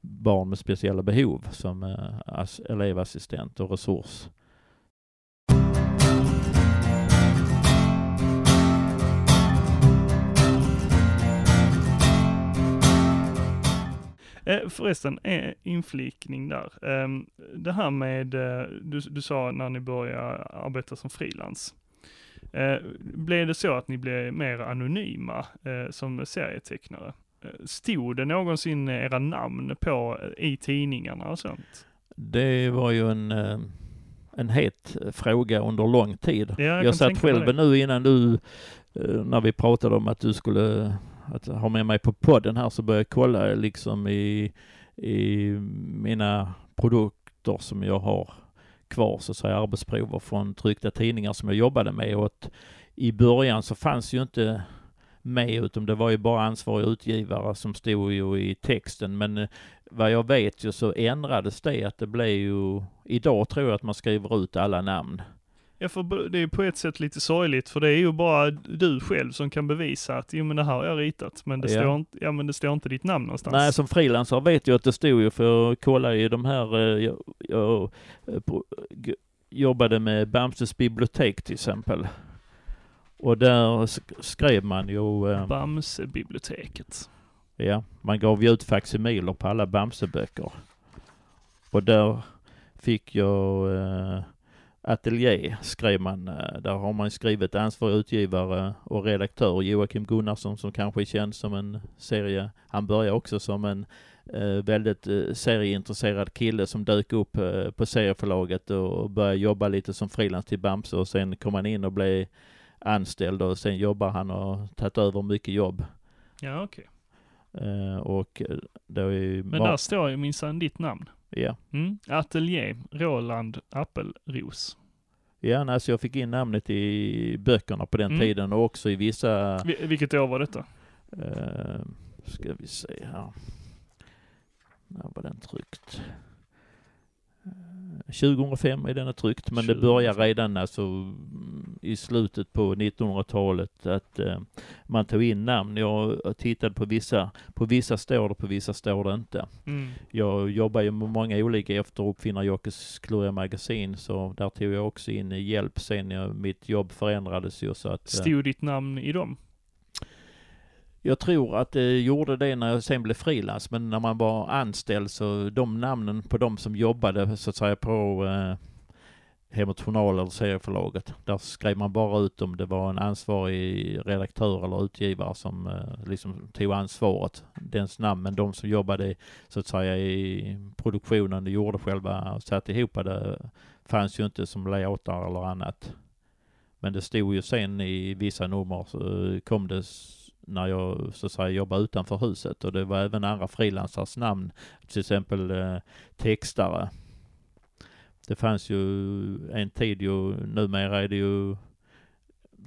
barn med speciella behov som eh, elevassistent och resurs. Eh, förresten, en inflikning där. Ehm, det här med, eh, du, du sa när ni började arbeta som frilans. Eh, blev det så att ni blev mer anonyma eh, som serietecknare? Eh, Stod det någonsin era namn på i tidningarna och sånt? Det var ju en, en het fråga under lång tid. Ja, jag Jag, satt själv nu innan du, när vi pratade om att du skulle att ha med mig på podden här, så började jag kolla liksom i, i mina produkter som jag har kvar, så att säga arbetsprover från tryckta tidningar som jag jobbade med. Och att i början så fanns ju inte med, utan det var ju bara ansvarig utgivare som stod ju i texten. Men eh, vad jag vet ju så ändrades det, att det blev ju, idag tror jag att man skriver ut alla namn. Ja, för det är på ett sätt lite sorgligt, för det är ju bara du själv som kan bevisa att, jo men det här har jag ritat, men det, Ja. står, inte, ja, men det står inte ditt namn någonstans. Nej, som frilansare vet jag att det stod ju, för jag kollade ju de här, eh, jag, jag eh, på- g- jobbade med Bamses bibliotek till exempel. Och där sk- skrev man ju, eh, Bamsebiblioteket. ja, man gav ju ut faksimiler på alla Bamseböcker. Och där fick jag eh, Atelier skrev man, eh, där har man skrivit ansvarig utgivare och redaktör Joakim Gunnarsson som kanske är känd som en serie. Han började också som en eh, väldigt eh, serieintresserad kille som dök upp eh, på serieförlaget och började jobba lite som frilans till Bamse och sen kom han in och blev anställd och sen jobbar han och tagit över mycket jobb. Ja, okej. Eh, och eh, då är ju Men där står ju minsann ditt namn. Ja, Mm. Atelier, Roland Appelros. ja nej, så jag fick in namnet i böckerna på den Mm. tiden och också i vissa Vi- Vilket år var detta? Uh, ska vi se här. När var den tryckt? Eh, 2005 är den tryckt, men det börjar 2005. redan alltså mm, i slutet på 1900-talet att eh, man tog in namn. Jag tittat på vissa, på vissa står det, på vissa står det inte. Mm. Jag jobbar ju med många olika efter Uppfinnar-Jockes kluriga magasin, så där tog jag också in hjälp sen. Jag, mitt jobb förändrades ju så att... eh, Stod ditt namn i dem? Jag tror att det gjorde det när jag sen blev frilans, men när man var anställd så de namnen på de som jobbade så att säga på, eh, Hemåt Journal eller serieförlaget. Där skrev man bara ut om det var en ansvarig redaktör eller utgivare som eh, liksom tog ansvaret, dens namn. Men de som jobbade så att säga i produktionen, de gjorde själva och satte ihop det, fanns ju inte som layoutar eller annat. Men det stod ju sen i vissa nummer så kom det när jag så att säga jobbade utanför huset och det var även andra frilansars namn, till exempel eh, textare. Det fanns ju en tid ju, numera är det ju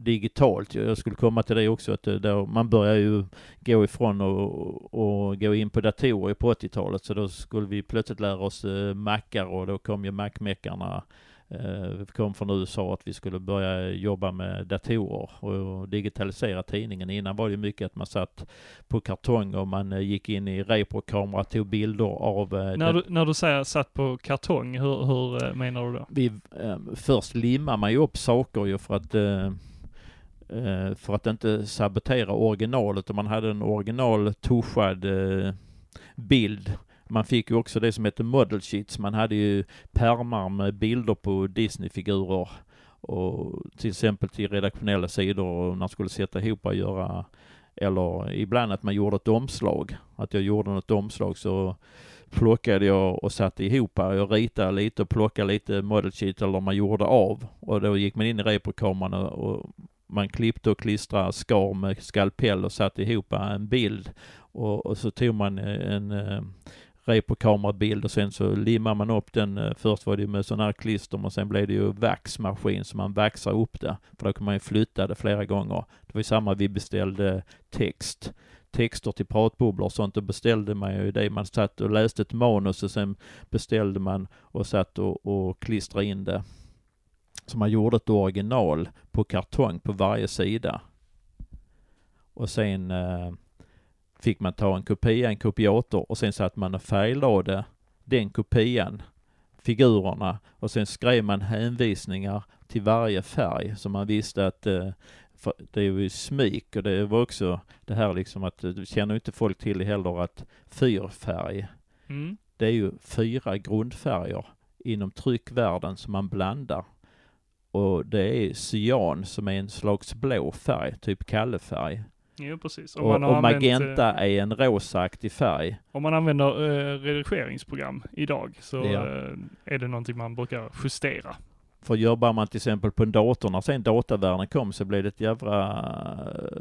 digitalt. Jag skulle komma till det också, att eh, då, man börjar ju gå ifrån och, och gå in på datorer på 80-talet, så då skulle vi plötsligt lära oss eh, mackar och då kom ju mackmeckarna vi kom från USA att vi skulle börja jobba med datorer och digitalisera tidningen. Innan var det mycket att man satt på kartong och man eh, gick in i reprokamera och tog bilder av... Eh, när, du, när du säger satt på kartong, hur, hur menar du då? Vi, först limmar man ju upp saker ju för att för att inte sabotera originalet. Om man hade en original tuschad bild man fick ju också det som heter model sheets. Man hade ju pärmar med bilder på Disney-figurer och till exempel till redaktionella sidor och när man skulle sätta ihop och göra eller ibland att man gjorde ett omslag. Att jag gjorde något omslag så plockade jag och satte ihop. Jag ritade lite och plockade lite model sheet eller man gjorde av. Och då gick man in i reprokameran och man klippte och klistrade, skar med skalpell och satte ihop en bild. Och, och så tog man en, en eh, reprokamerabild och sen så limmar man upp den. Eh, först var det med sån här klister men sen blev det ju vaxmaskin så man vaxar upp det. För då kan man ju flytta det flera gånger. Det var ju samma vi beställde text. Texter till pratbubblor och sånt, då beställde man ju det. Man satt och läste ett manus och sen beställde man och satt och, och klistrade in det. Så man gjorde ett original på kartong på varje sida. Och sen eh, fick man ta en kopia, en kopiator och sen satt man och färglade den kopian, figurerna och sen skrev man hänvisningar till varje färg så man visste att eh, det är ju smyk och det var också det här liksom att du känner inte folk till heller att fyrfärg, mm. det är ju fyra grundfärger inom tryckvärlden som man blandar. Och det är cyan som är en slags blå färg, typ kallefärg. Jo, precis. och, och använt, magenta eh, är en rosaaktig färg. Om man använder eh, redigeringsprogram idag så ja. eh, är det någonting man brukar justera. För jobbar man till exempel på en dator, när sen datavärlden kom så blev det ett jävla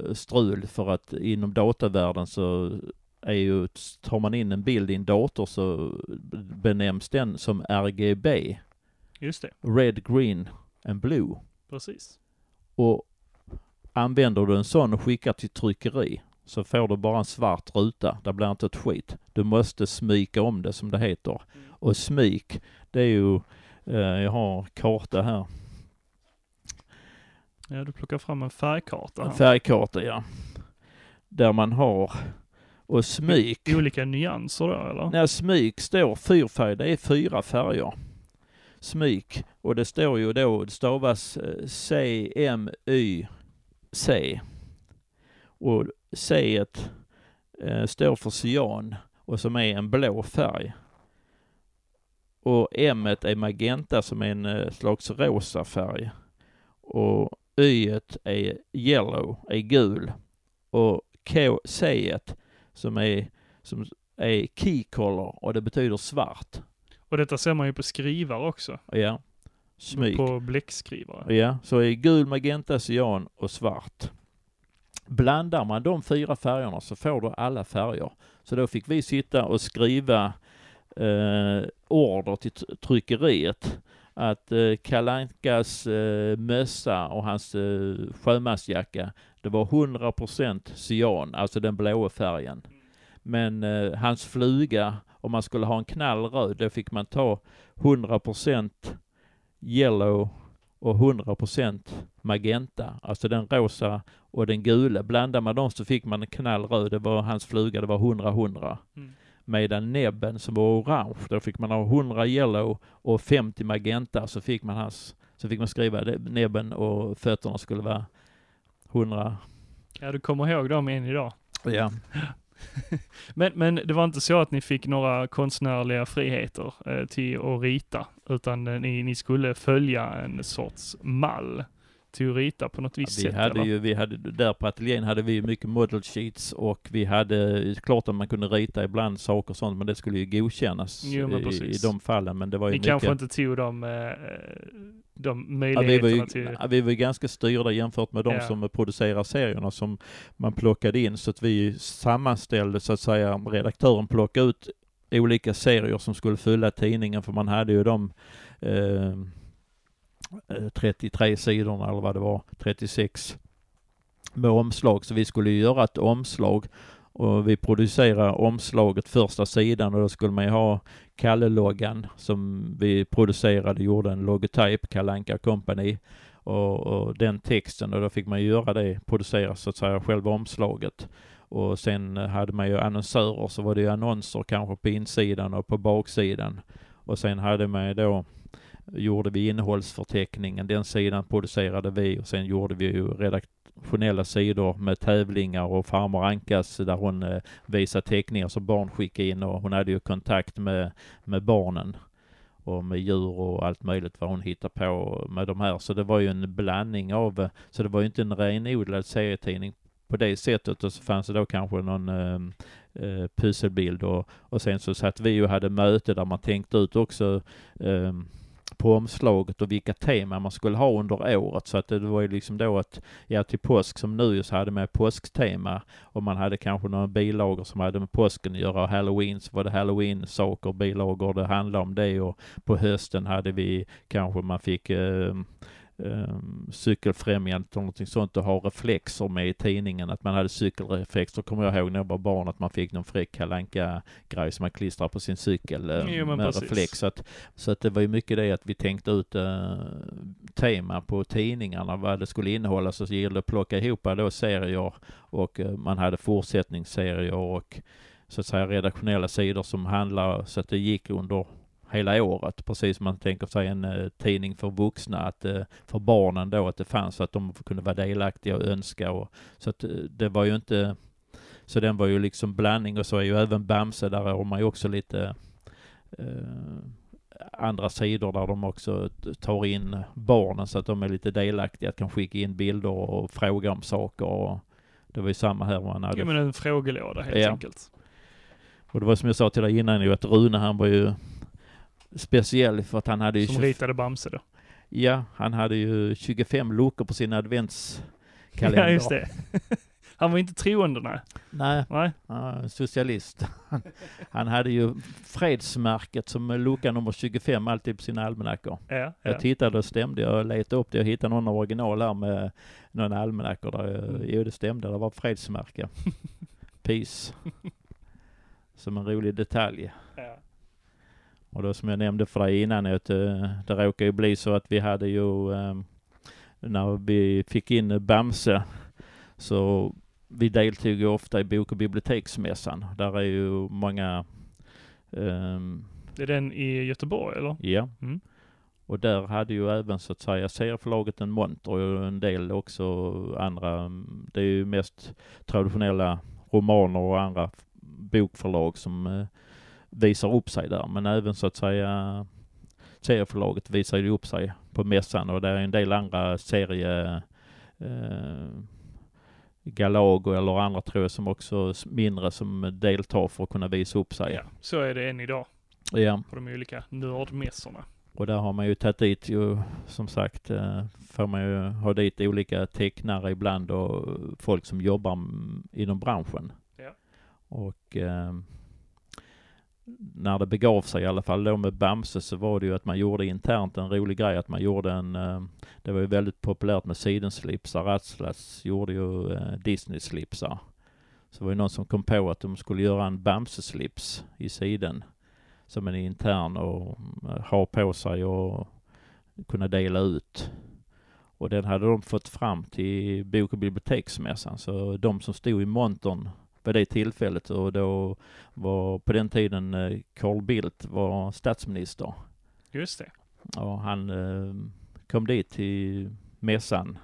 eh, strul för att inom datavärlden så är ju, tar man in en bild i en dator så benämns den som RGB. Just det. Red, green and blue. Precis. Och Använder du en sån och skickar till tryckeri så får du bara en svart ruta. Det blir inte ett skit. Du måste smyka om det som det heter. Mm. Och smyk, det är ju, eh, jag har karta här. Ja, du plockar fram en färgkarta. En färgkarta, ja. Där man har och smyk. Olika nyanser då eller? Nej, smyk står fyrfärg, det är fyra färger. Smyk. Och det står ju då, det stavas eh, C-M-Y C. Och C eh, står för cyan och som är en blå färg. Och M är magenta som är en eh, slags rosa färg. Och Y är yellow, är gul. Och K, C som är, som är key color och det betyder svart. Och detta ser man ju på skrivare också. Ja. Smyg. På bläckskrivare. Ja, så är gul, magenta, cyan och svart. Blandar man de fyra färgerna så får du alla färger. Så då fick vi sitta och skriva eh, order till tryckeriet att eh, Kalankas eh, mössa och hans eh, sjömansjacka, det var 100% cyan, alltså den blåa färgen. Men eh, hans fluga, om man skulle ha en knallröd, då fick man ta 100% yellow och 100% magenta. Alltså den rosa och den gula. Blandar man dem så fick man en knallröd. Det var hans fluga, det var 100-100. Mm. Medan näbben som var orange, då fick man ha 100 yellow och 50 magenta. Så fick man hans, så fick man skriva det, näbben och fötterna skulle vara 100. Ja, du kommer ihåg dem än idag. Ja. men, men det var inte så att ni fick några konstnärliga friheter eh, till att rita, Utan eh, ni, ni skulle följa en sorts mall till att rita på något visst vi sätt hade eller? ju, vi hade, där på ateljén hade vi mycket model sheets och vi hade, klart att man kunde rita ibland saker och sånt, men det skulle ju godkännas Jo, i, i de fallen. Men det var ju Ni mycket... kanske inte tog de, eh, de Ja, vi, möjligheterna var ju, till... ja, vi var ju ganska styrda jämfört med de Ja. som producerar serierna som man plockade in så att vi sammanställde så att säga, redaktören plockade ut olika serier som skulle fylla tidningen för man hade ju de eh, eh 33 sidorna eller vad det var, 36 med omslag så vi skulle ju göra ett omslag och vi producerade omslaget första sidan och då skulle man ju ha Kalle-loggan som vi producerade, gjorde en logotyp, Kalle Anka Company och, och den texten och då fick man ju göra det, producera så att säga själva omslaget. Och sen hade man ju annonsörer så var det ju annonser kanske på insidan och på baksidan. Och sen hade man ju då, gjorde vi innehållsförteckningen, den sidan producerade vi och sen gjorde vi ju redaktionella sidor med tävlingar och farmor Ankas där hon eh, visade teckningar som barn skickade in och hon hade ju kontakt med, med barnen och med djur och allt möjligt vad hon hittade på med de här. Så det var ju en blandning av, så det var ju inte en renodlad serietidning på det sättet och så fanns det då kanske någon eh, eh, pusselbild och, och sen så satt vi och hade möte där man tänkte ut också eh, på omslaget och vilka teman man skulle ha under året. Så att det var ju liksom då att, ja till påsk som nu så hade man påsktema och man hade kanske några bilagor som hade med påsken att göra och halloween så var det halloween-saker, bilagor det handlade om det och på hösten hade vi kanske man fick eh, um, cykelfrämjandet och någonting sånt och ha reflexer med i tidningen, att man hade cykelreflexer, kommer jag ihåg när jag var barn, att man fick någon fräck kalanka grej som man klistrar på sin cykel eh, Jo, med precis. reflex. Så att, så att det var ju mycket det att vi tänkte ut uh, tema på tidningarna, vad det skulle innehålla, så gällde det att plocka ihop då serier och eh, man hade fortsättningsserier och så att säga redaktionella sidor som handlar så att det gick under hela året. Precis som man tänker sig en eh, tidning för vuxna, att eh, för barnen då att det fanns så att de kunde vara delaktiga och önska och så att eh, det var ju inte så den var ju liksom blandning och så är ju även Bamse, där har man ju också lite eh, andra sidor där de också tar in barnen så att de är lite delaktiga, att kan skicka in bilder och fråga om saker och det var ju samma här man hade Ja men en frågelåda helt Ja. enkelt. och det var som jag sa till dig innan ju att Rune han var ju speciell för att han hade ju Som 25 ritade Bamse då. Ja, han hade ju 25 luckor på sin adventskalender. Ja just det. Han var inte troende nej. Nej, Nej. ja, socialist. Han, han hade ju fredsmärket som lucka nummer 25 alltid på sina almanackor. Ja, ja. Jag tittade och stämde, jag letade upp det, jag hittade någon original här med någon almanackor där, jag, Mm. jo det stämde, det var fredsmärke. Peace. Som en rolig detalj. ja. Och då som jag nämnde för dig innan, att eh, det råkar ju bli så att vi hade ju, eh, när vi fick in Bamse, så vi deltog ju ofta i bok och biblioteksmässan. Där är ju många, ehm, Det är den i Göteborg eller? ja. Mm. Och där hade ju även så att säga serieförlaget en monter och en del också andra, det är ju mest traditionella romaner och andra bokförlag som eh, visar upp sig där. Men även så att säga serieförlaget visar ju upp sig på mässan och det är en del andra serie eh, Galago eller andra tror jag som också mindre som deltar för att kunna visa upp sig. Ja, så är det än idag ja. på de olika nördmässorna. Och där har man ju tagit dit ju, som sagt, eh, får man ju ha dit olika tecknare ibland och folk som jobbar m- inom branschen. Ja. Och eh, när det begav sig i alla fall då med Bamse så var det ju att man gjorde internt en rolig grej att man gjorde en, eh, det var ju väldigt populärt med sidenslipsar, Atlas gjorde ju eh, Disney-slipsar. Så det var ju någon som kom på att de skulle göra en Bamse-slips i siden som en intern och eh, ha på sig och kunna dela ut. Och den hade de fått fram till bok och biblioteksmässan. Så de som stod i montern vid det tillfället och då var på den tiden eh, Carl Bildt var statsminister. Just det. Och han eh, kom dit till mässan.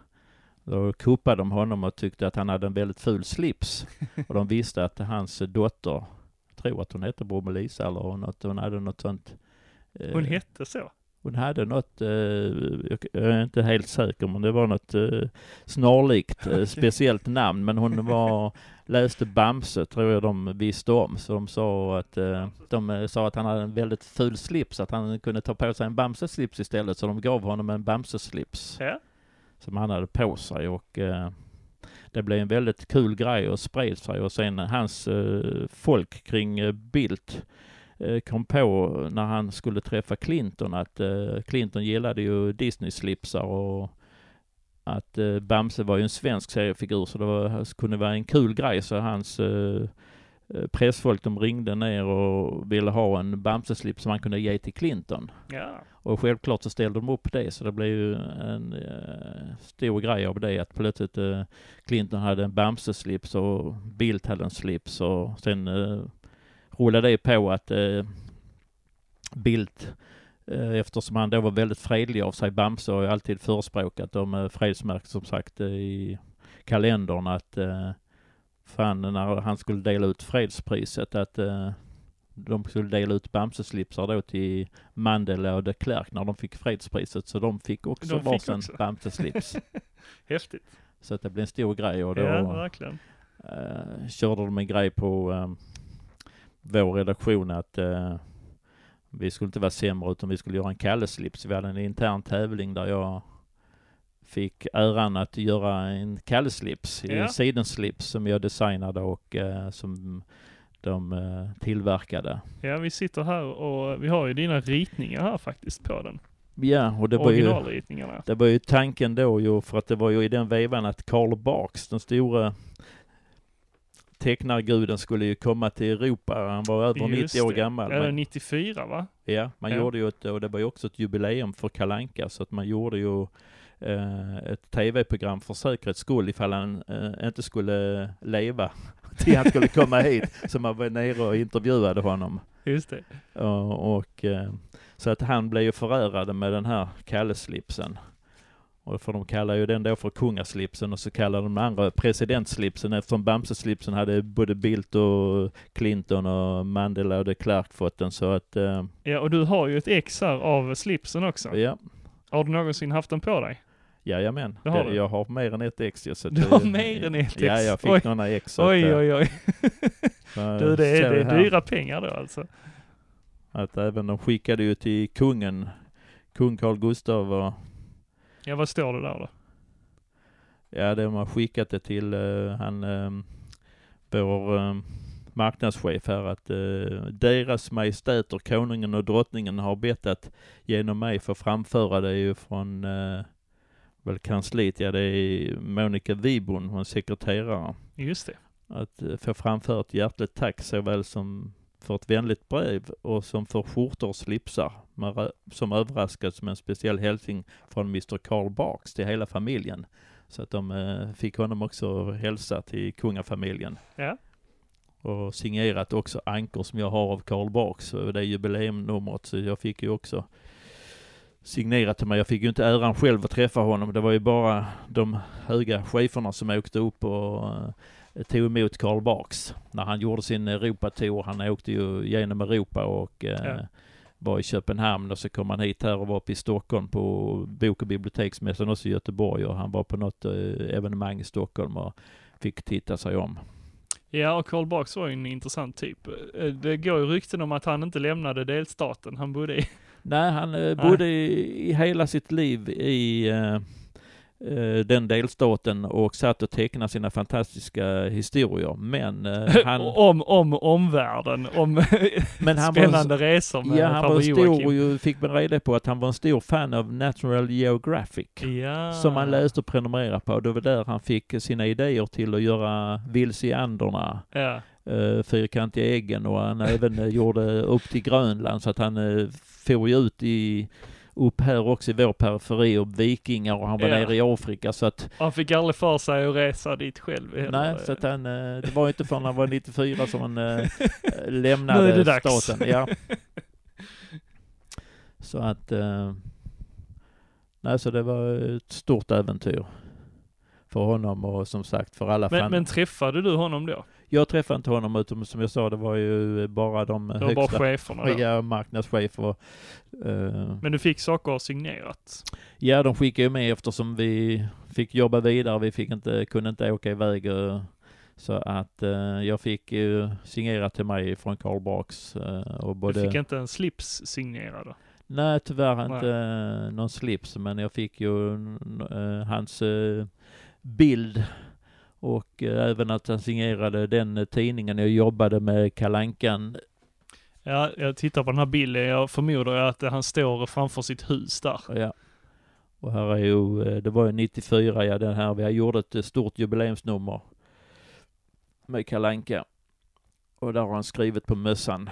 Då kuppade de honom och tyckte att han hade en väldigt ful slips. och de visste att hans dotter, jag tror att hon hette Brommelisa eller något, hon hade något sånt. eh, Hon hette så. Hon hade något, eh, jag är inte helt säker, men det var något eh, snarlikt eh, speciellt namn. Men hon var, läste Bamse, tror jag de visste om. Så de sa att, eh, de eh, sa att han hade en väldigt ful slips, att han kunde ta på sig en Bamse-slips istället. Så de gav honom en Bamse-slips Ja. som han hade på sig och eh, det blev en väldigt kul grej och spred sig och sen hans folk kring Bildt kom på när han skulle träffa Clinton att eh, Clinton gillade ju Disney-slipsar och att eh, Bamse var ju en svensk seriefigur så det var, kunde vara en kul grej så hans eh, eh, pressfolk de ringde ner och ville ha en Bamse-slips som han kunde ge till Clinton. Ja. Och självklart så ställde de upp det, så det blev ju en eh, stor grej av det att plötsligt eh, Clinton hade en Bamse-slips och Bildt hade en slips och sen eh, rullade det på att eh, Bildt eh, Eftersom han då var väldigt fredlig av sig, Bamse har ju alltid förespråkat de eh, fredsmärken som sagt eh, i kalendern att fan när han skulle dela ut fredspriset att de skulle dela ut Bamse-slipsar då till Mandela och de Klerk när de fick fredspriset. Så de fick också De fick varsin också. Bamse-slips. Häftigt. så att det blev en stor grej och då Ja, verkligen. körde de en grej på vår redaktion att eh, vi skulle inte vara sämre utan vi skulle göra en Kalle-slips. Vi hade en intern tävling där jag fick äran att göra en Kalle-slips, Ja. en sidenslips som jag designade och eh, som de eh, tillverkade. Ja, vi sitter här och vi har ju dina ritningar här faktiskt på den. Ja, och det var ju. Det var ju tanken då ju, för att det var ju i den vevan att Karl Barks, den stora tecknarguden, skulle ju komma till Europa. Han var över Just 90 år det. gammal. Men, 94 va? ja, man Ja. gjorde ju ett, och det var ju också ett jubileum för Kalanka så att man gjorde ju eh, ett tv-program för säkerhets skull ifall han eh, inte skulle leva till han skulle komma hit. Så man var nere och intervjuade honom. Just det. Och, och eh, så att han blev ju förärad med den här Kalle-slipsen. Och för de kallar ju den då för kungaslipsen och så kallar de den andra presidentslipsen eftersom Bamse-slipsen hade både Bildt och Clinton och Mandela och de Klerk fått den så att, eh, Ja, och du har ju ett ex här av slipsen också. ja. Har du någonsin haft den på dig? Jajamän, Det har Det- jag har mer än ett ex. Så Du det- har mer än ett ex? Ja, jag fick Oj. några ex. Oj, eh, oj, oj. så- Du, det är, det är dyra pengar då alltså. Att även de skickade ju till kungen, kung Carl Gustav och Ja, vad står det där då? Ja, de har skickat det till uh, han, um, vår um, marknadschef här att uh, deras majestäter, konungen och drottningen har bett att genom mig få framföra det ju från uh, väl kansliet, ja det är Monica Wibon, hon sekreterare. Just det. Att uh, få framföra ett hjärtligt tack såväl som för ett vänligt brev och som för skjortor och slipsar med som överraskats med en speciell hälsning från Mr Karl Barks till hela familjen. Så att de eh, fick honom också hälsa till kungafamiljen. Ja. Och signerat också ankor som jag har av Karl Barks, det är jubileumnumret, så jag fick ju också signerat till mig. Jag fick ju inte äran själv att träffa honom, det var ju bara de höga cheferna som åkte upp och eh, tog emot Karl Barks när han gjorde sin Europatour. Han åkte ju genom Europa och eh, Ja. var i Köpenhamn och så kom han hit här och var uppe i Stockholm på bok och biblioteksmässan också i Göteborg och han var på något eh, evenemang i Stockholm och fick titta sig om. Ja, och Karl Barks var ju en intressant typ. Eh, Det går ju rykten om att han inte lämnade delstaten han bodde i. Nej, han eh, bodde i, i hela sitt liv i eh, eh, den delstaten och satt och tecknade sina fantastiska historier. Men eh, han, om, om omvärlden, om men han var, spännande resor med ja, han var stor, Joakim. ju, fick man reda på att han var en stor fan av Natural Geographic. Ja. Som han läste och prenumererade på. Det var där han fick sina idéer till att göra Vilse i Anderna, Ja. uh, Fyrkantiga äggen och han även eh, gjorde upp till Grönland så att han uh, for ju ut i upp här också i vår periferi och vikingar och han var Ja. nere i Afrika så att Han fick aldrig för sig att resa dit själv heller. nej så att han eh, det var inte förrän han var 94 som han eh, Nu är lämnade det dags. staten. Ja. Så att eh, nej så det var ett stort äventyr för honom och som sagt för alla Men, fan. men träffade du honom då? Jag träffade inte honom utom som jag sa, det var ju bara de Det var bara cheferna då. ja, marknadschefer. eh, Men du fick saker signerat? Ja, de skickade ju med eftersom vi fick jobba vidare. Vi fick inte, kunde inte åka iväg. eh, Så att eh, jag fick ju signerat till mig från Karl Barks. Och både, Du fick inte en slips signerad? Nej, tyvärr Nej. inte eh, någon slips. Men jag fick ju hans bild. Och eh, även att han signerade den eh, tidningen jag jobbade med, Kalankan. Ja, jag tittar på den här bilden. Jag förmodar att han står framför sitt hus där. Ja. Och här är ju, eh, det var ju 94, ja den här, vi gjorde ett eh, stort jubileumsnummer med Kalanka Och där har han skrivit på mössan.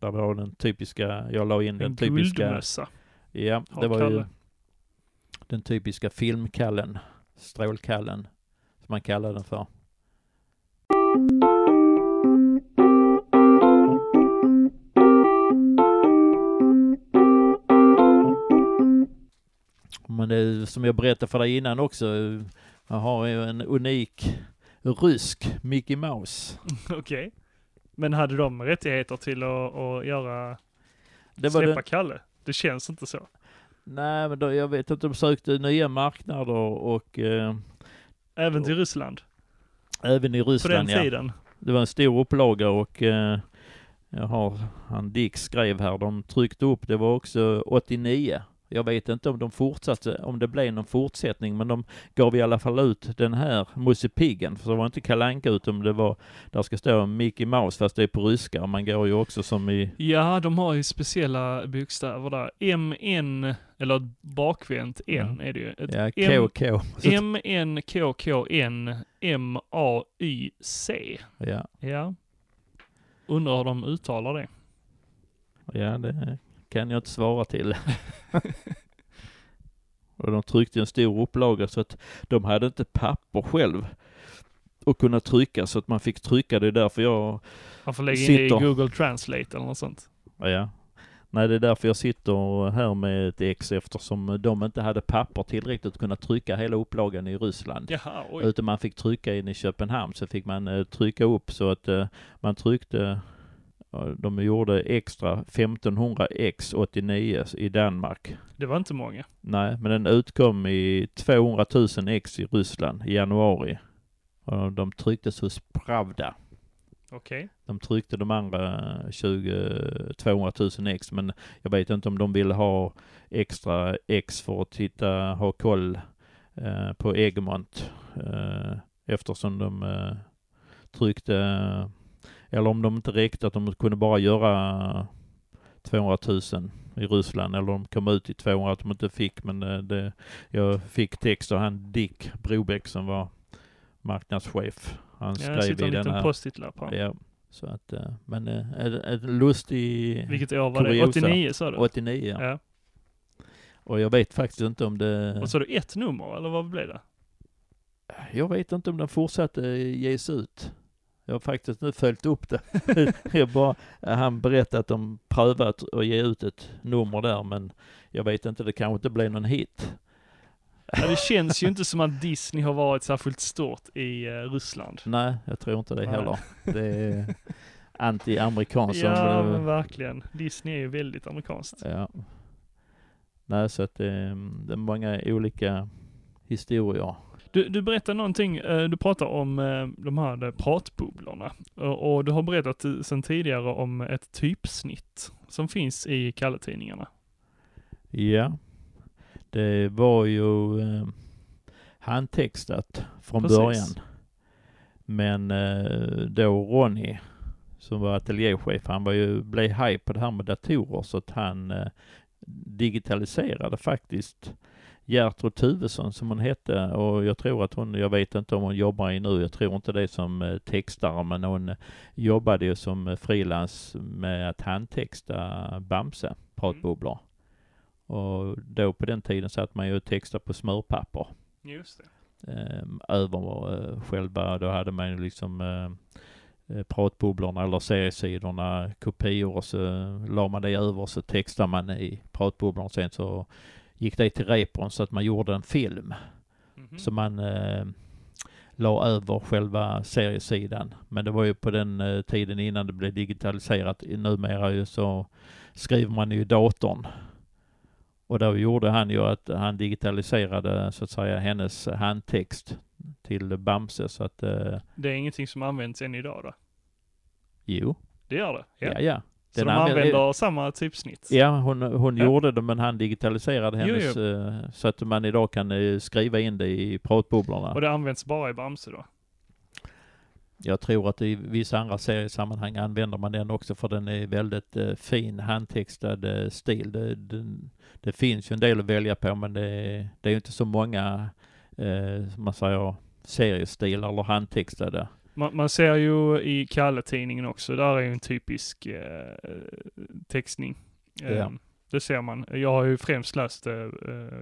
Där var den typiska, jag la in En den typiska, guldmössa. ja det var ju den typiska filmkallen, strålkallen, som man kallar den för. Men det som jag berättade för dig innan också, man har ju en unik rysk Mickey Mouse. Okej. Men hade de rättigheter till att, att göra, Det släppa den, Kalle? Det känns inte så. nej men då, jag vet att de sökte nya marknader och eh, Även till Ryssland? även i På den Ryssland ja. tiden? Det var en stor upplaga och eh, jag har, han Dick skrev här, de tryckte upp, det var också 89. Jag vet inte om de fortsatte, om det blev någon fortsättning, men de gav i alla fall ut den här Musse Piggen, för det var inte kalanka utan det var, där ska stå Mickey Mouse fast det är på ryska, man går ju också som i, Ja, de har ju speciella bokstäver där. MN, eller ett bakvänt N är det ju. Ett ja, KK. M-N-K-K-N M-A-Y-C. Ja, Ja. Undrar hur de uttalar det. ja, det kan jag inte svara till. och de tryckte en stor upplaga så att de hade inte papper själv och kunna trycka så att man fick trycka. Det är därför jag Man får lägga in det i Sitter. Google Translate eller något sånt. Ja. Nej, det är därför jag sitter här med ett ex eftersom de inte hade papper tillräckligt att kunna trycka hela upplagan i Ryssland. Jaha, oj. Utan man fick trycka in i Köpenhamn så fick man eh, trycka upp så att eh, man tryckte de gjorde extra 1500 x 89 i Danmark. Det var inte många. Nej, men den utkom i 200 000 ex i Ryssland i januari. Och de trycktes hos Pravda. Okej. De tryckte de andra 20, 200 000 ex, men jag vet inte om de ville ha extra ex för att titta, ha koll eh, på Egmont. Eh, eftersom de eh, tryckte, eller om de inte räckte att de kunde bara göra 200 000 i Ryssland, eller de kom ut i 200 att de inte fick, men eh, det, jag fick text av han Dick Brobeck som var marknadschef. Han Ja, det skrev i en den här post-it-lapp. Ja, så att, eh, men eh, en, en lustig Vilket år var det? Kuriosa. 89 sa du? 89 ja. Ja. Och jag vet faktiskt inte om det, Och så du ett nummer, eller vad blev det? jag vet inte om den fortsatte ges ut. Jag har faktiskt nu följt upp det. jag bara, han berättade att de prövat att ge ut ett nummer där men jag vet inte, det kanske inte blev någon hit. Ja, det känns ju inte som att Disney har varit särskilt stort i eh, Ryssland. Nej, jag tror inte det Nej. heller. Det är anti-amerikanskt. Ja, men verkligen. Disney är ju väldigt amerikanskt. Ja. Nej, så att det, det är många olika historier. Du, du berättar någonting, eh, du pratar om eh, de här eh, pratbubblorna. Och, du har berättat sedan tidigare om ett typsnitt som finns i Kalle-tidningarna. Ja, det var ju eh, handtextat från Precis. början. Men eh, då Ronny, som var ateljéchef, han var ju, blev haj på det här med datorer så att han eh, digitaliserade faktiskt Gertrud Tuvesson som hon hette och jag tror att hon, jag vet inte om hon jobbar i nu, jag tror inte det som eh, textare men hon eh, jobbade ju som eh, frilans med att handtexta Bamse, pratbubblor. Och då på den tiden satt man ju och textade på smörpapper Just det. eh, över själva, då hade man ju liksom pratbubblorna eller seriesidorna, kopior och så la man det över och så textade man i pratbubblorna sen så gick det till repron så att man gjorde en film Mhm. som man eh, la över själva seriesidan. Men det var ju på den eh, tiden innan det blev digitaliserat. Numera ju så skriver man ju i datorn. Och då gjorde han ju att han digitaliserade så att säga hennes handtext till Bamse så att, eh, Det är ingenting som används än idag då? jo, Det gör det? ja ja. Så de använder- använder samma typsnitt? Ja, hon, hon Ja. gjorde det men han digitaliserade Jo, hennes jo. eh, så att man idag kan eh, skriva in det i pratbubblorna. Och det används bara i Bamse då? Jag tror att i vissa andra seriesammanhang använder man den också för den är väldigt eh, fin handtextad eh, stil. Det, det, det finns ju en del att välja på men det, är- det är ju inte så många, eh, som man säger, seriestilar eller handtextade. Man, man ser ju i Kalle-tidningen också, där är ju en typisk eh, textning. Eh, Ja. Det ser man. Jag har ju främst läst eh,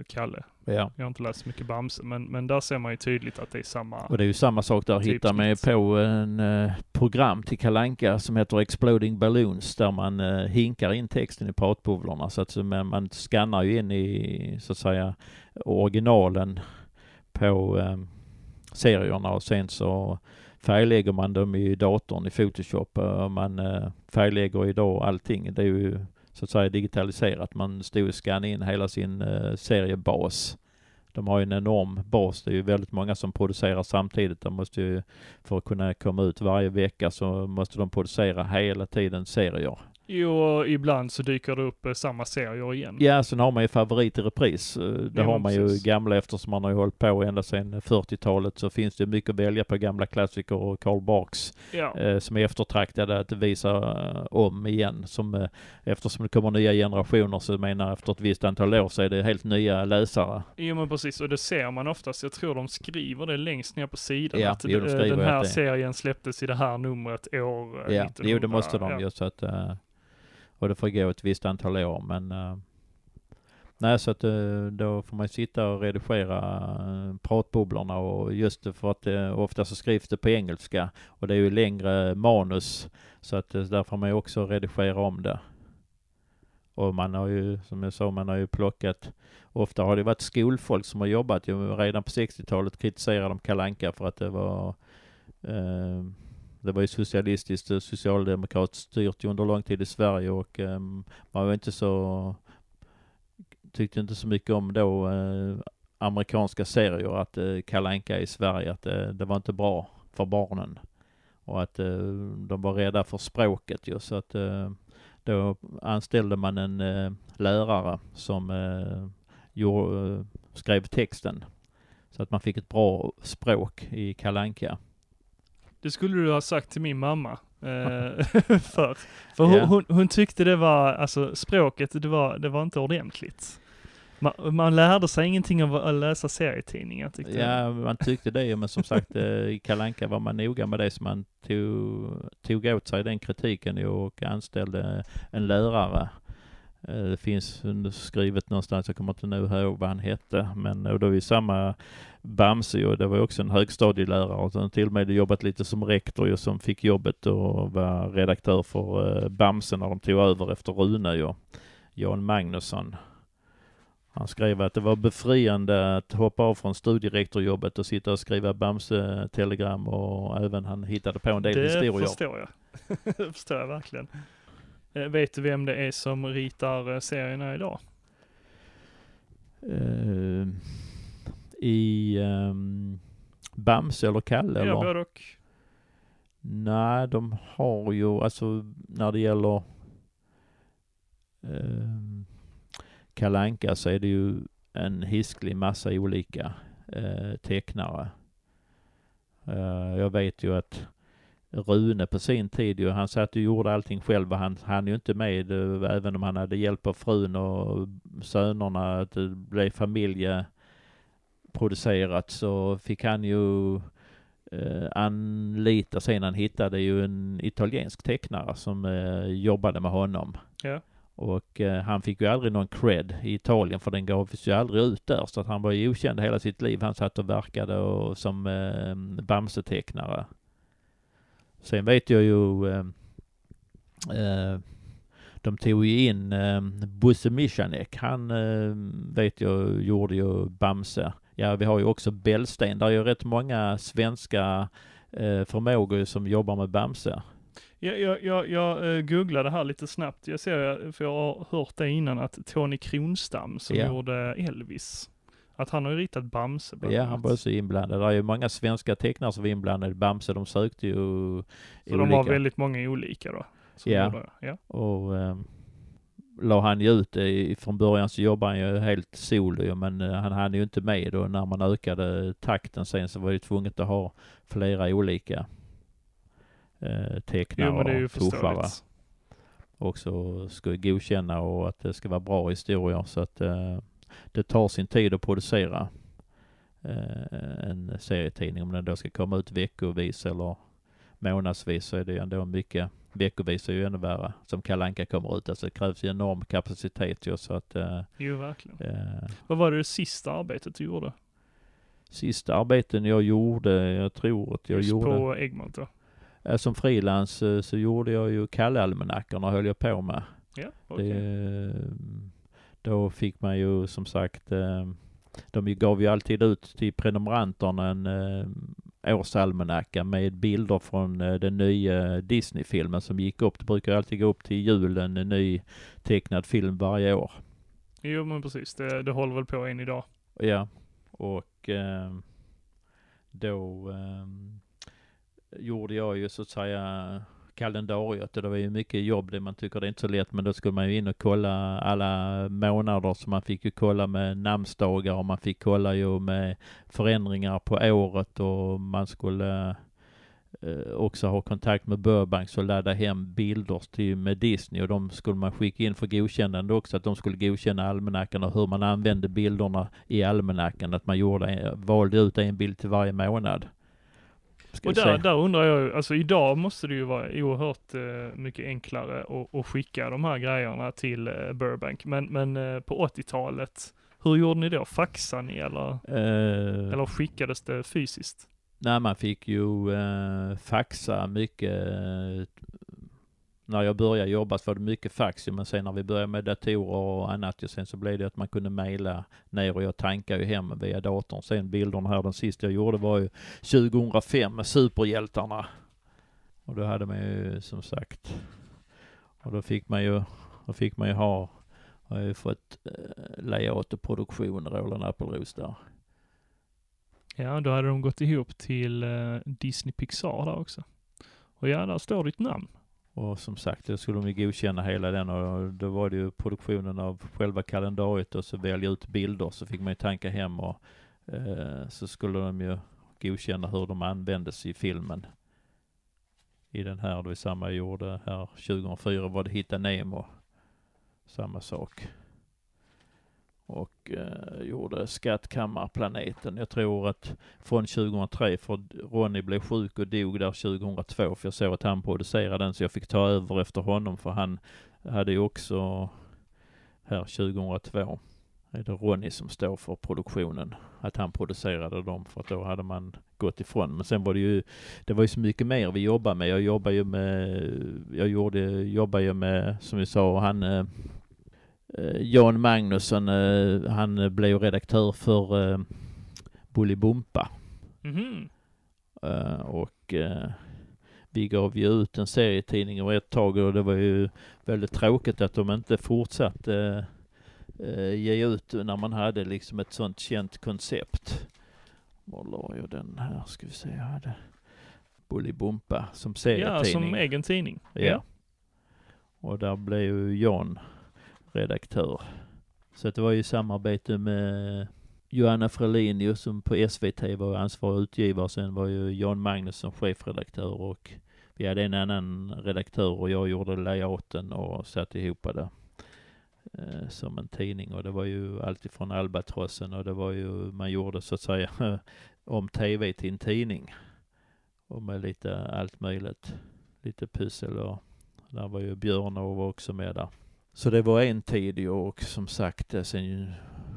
Kalle. Ja. Jag har inte läst så mycket Bamse, men, men där ser man ju tydligt att det är samma. Och det är ju samma sak där, hittar man på en eh, program till Kalanka som heter Exploding Balloons där man eh, hinkar in texten i pratbubblorna så att så man, skannar ju in i så att säga originalen på eh, serierna och sen så färglägger man dem i datorn i Photoshop eh, man eh, färglägger idag allting. Det är ju så att säga digitaliserat. Man stod och skannade in hela sin eh, seriebas. De har ju en enorm bas. Det är ju väldigt många som producerar samtidigt. De måste ju, för att kunna komma ut varje vecka så måste de producera hela tiden serier. Jo, ibland så dyker det upp eh, samma serier igen. Ja, sen har man ju favorit i repris. Eh, Det Ja, har man ju precis. gamla eftersom man har ju hållit på ända sedan 40-talet så finns det mycket att välja på gamla klassiker och Karl Barks Ja. eh, som är eftertraktade att visa eh, om igen. Som, eh, eftersom det kommer nya generationer så menar efter ett visst antal år så är det helt nya läsare. Jo men precis, och det ser man oftast. Jag tror de skriver det längst ner på sidan. Ja, att jo, de eh, den här serien släpptes i det här numret år Ja, 1900. jo det måste de ja. ju så att, och det får gå ett visst antal år men uh, Nej så att uh, då får man sitta och redigera uh, pratbubblorna och just det för att uh, ofta så skrivs det på engelska och det är ju längre manus så att där får man ju också redigera om det. Och man har ju, som jag sa, man har ju plockat, ofta har det varit skolfolk som har jobbat ju redan på 60-talet kritiserade de Kalanka för att det var eh, det var ju socialistiskt och socialdemokratiskt styrt ju under lång tid i Sverige och eh, man var inte så, tyckte inte så mycket om då eh, amerikanska serier att eh, Kalle Anka i Sverige, att eh, det var inte bra för barnen. Och att eh, de var rädda för språket ju så att eh, då anställde man en eh, lärare som eh, gjorde, eh, skrev texten. Så att man fick ett bra språk i Kalle Anka. Det skulle du ha sagt till min mamma. Eh, för för hon, Ja. hon, hon tyckte det var, alltså språket, det var, det var inte ordentligt. Man, man lärde sig ingenting av att läsa serietidningar tyckte jag. Ja, man tyckte det men som sagt eh, i Kalanka var man noga med det så man tog, tog åt sig den kritiken och anställde en lärare. Eh, Det finns skrivet någonstans, jag kommer inte nu ihåg vad han hette, men och då är vi samma Bamse och det var ju också en högstadielärare och sen till och med jobbat lite som rektor ju som fick jobbet och var redaktör för eh, Bamse när de tog över efter Rune ju, Jan Magnusson. Han skrev att det var befriande att hoppa av från studierektorjobbet och sitta och skriva Bamse-telegram och även han hittade på en del det historier. förstår jag. det förstår jag verkligen. Eh, vet du vem det är som ritar eh, serierna idag? Eh, I ehm, Bamse eller Kalle Ja, eller? både och. Nej, de har ju alltså när det gäller eh, Kalle Anka så är det ju en hisklig massa olika eh, tecknare. Eh, jag vet ju att Rune på sin tid ju, han satt och gjorde allting själv och han hann ju inte med eh, även om han hade hjälp av frun och sönerna att det blev familjeproducerat så fick han ju eh, anlita sen han hittade ju en italiensk tecknare som eh, jobbade med honom. Ja. Och eh, han fick ju aldrig någon cred i Italien för den gavs ju aldrig ut där så att han var ju okänd hela sitt liv. Han satt och verkade och, som eh, Bamse-tecknare. Sen vet jag ju eh, eh, de tog ju in eh, Bosse Michanek. Han eh, vet jag gjorde ju Bamse ja, vi har ju också Bällsten. Där är ju rätt många svenska eh, förmågor som jobbar med Bamse. Jag, jag, jag, jag eh, googlade här lite snabbt. Jag ser, för jag har hört det innan, att Tony Kronstam som Ja. gjorde Elvis, att han har ju ritat Bamse bland Ja, annat. han var också inblandad. Det är ju många svenska tecknare som var inblandade i Bamse. De sökte ju Så de var väldigt många olika då. som Ja. ja. Och eh, la han ju ut det. Från början så jobbade han ju helt solo ju, men eh, han hann ju inte med och när man ökade takten sen så var det tvunget att ha flera olika eh, tecknare Jo men det är ju och tuffare. också ska godkänna och att det ska vara bra historier så att eh, det tar sin tid att producera eh, en serietidning. Om den då ska komma ut veckovis eller månadsvis så är det ju ändå mycket. Veckovis är ju ännu värre som Kalanka kommer ut. Alltså det krävs ju enorm kapacitet ju så att eh, Jo verkligen. eh, Vad var det, sista arbetet du gjorde? sista arbeten jag gjorde, jag tror att jag Just gjorde på Egmont då? som frilans eh, så gjorde jag ju Kalle-almanackorna höll jag på med. Ja, okej. Det, då fick man ju som sagt, eh, de gav ju alltid ut till prenumeranterna en eh, årsalmanacka med bilder från eh, den nya Disney-filmen som gick upp. Det brukar alltid gå upp till julen en ny tecknad film varje år. Jo men precis, det, det håller väl på än idag. Ja, och eh, då gjorde jag ju så att säga kalendariet och det var ju mycket jobb det man tycker det är inte så lätt men då skulle man ju in och kolla alla månader så man fick ju kolla med namnsdagar och man fick kolla ju med förändringar på året och man skulle eh, också ha kontakt med Burbank och ladda hem bilder till, med Disney och de skulle man skicka in för godkännande också att de skulle godkänna almanackan och hur man använde bilderna i almanackan att man gjorde, valde ut en bild till varje månad. Och där, där undrar jag alltså idag måste det ju vara oerhört eh, mycket enklare att, skicka de här grejerna till eh, Burbank. Men, men eh, på 80-talet, hur gjorde ni då? Faxade ni eller, Eh, eller skickades det fysiskt? Nej, man fick ju eh, faxa mycket. När jag började jobba så var det mycket fax men sen när vi började med datorer och annat och sen så blev det att man kunde mejla ner och jag tankade ju hem via datorn. Sen bilderna här, den sista jag gjorde var ju 2005 med superhjältarna. Och då hade man ju som sagt, och då fick man ju, då fick man ju ha, har ju fått eh, layout och produktion, Roland Appelros där. Ja, då hade de gått ihop till eh, Disney Pixar där också. Och ja, där står ditt namn. Och som sagt, då skulle de ju godkänna hela den och då var det ju produktionen av själva kalendariet och så välja ut bilder så fick man ju tanka hem och eh, så skulle de ju godkänna hur de användes i filmen. I den här, det var samma jag gjorde här 2004 var det Hitta Nemo. Samma sak. Och eh, gjorde Skattkammarplaneten. Jag tror att från 2003, för Ronny blev sjuk och dog där 2002, för jag såg att han producerade den, så jag fick ta över efter honom, för han hade ju också här 2002, är det Ronny som står för produktionen, att han producerade dem, för att då hade man gått ifrån. Men sen var det ju, det var ju så mycket mer vi jobbade med. Jag jobbade ju med, jag gjorde, jobbade ju med, som vi sa, han eh, Jan Magnusson, eh, han eh, blev redaktör för eh, Bolibompa. Mhm. Eh, och eh, vi gav ju ut en serietidning och ett tag och det var ju väldigt tråkigt att de inte fortsatte eh, ge ut när man hade liksom ett sånt känt koncept. Var la jag den här? Ska vi se, jag hade Bolibompa som Ja, serietidning. som egen tidning. Ja. Och där blev ju Jan redaktör. Så att det var ju samarbete med Johanna Frelinius som på SVT var ansvarig utgivare. Sen var ju Jan Magnusson chefredaktör och vi hade en annan redaktör och jag gjorde layouten och satte ihop det eh, som en tidning. Och det var ju alltifrån Albatrossen och det var ju, man gjorde så att säga om tv till en tidning. Och med lite allt möjligt. Lite pussel och där var ju Björn och var också med där. Så det var en tid och som sagt eh, sen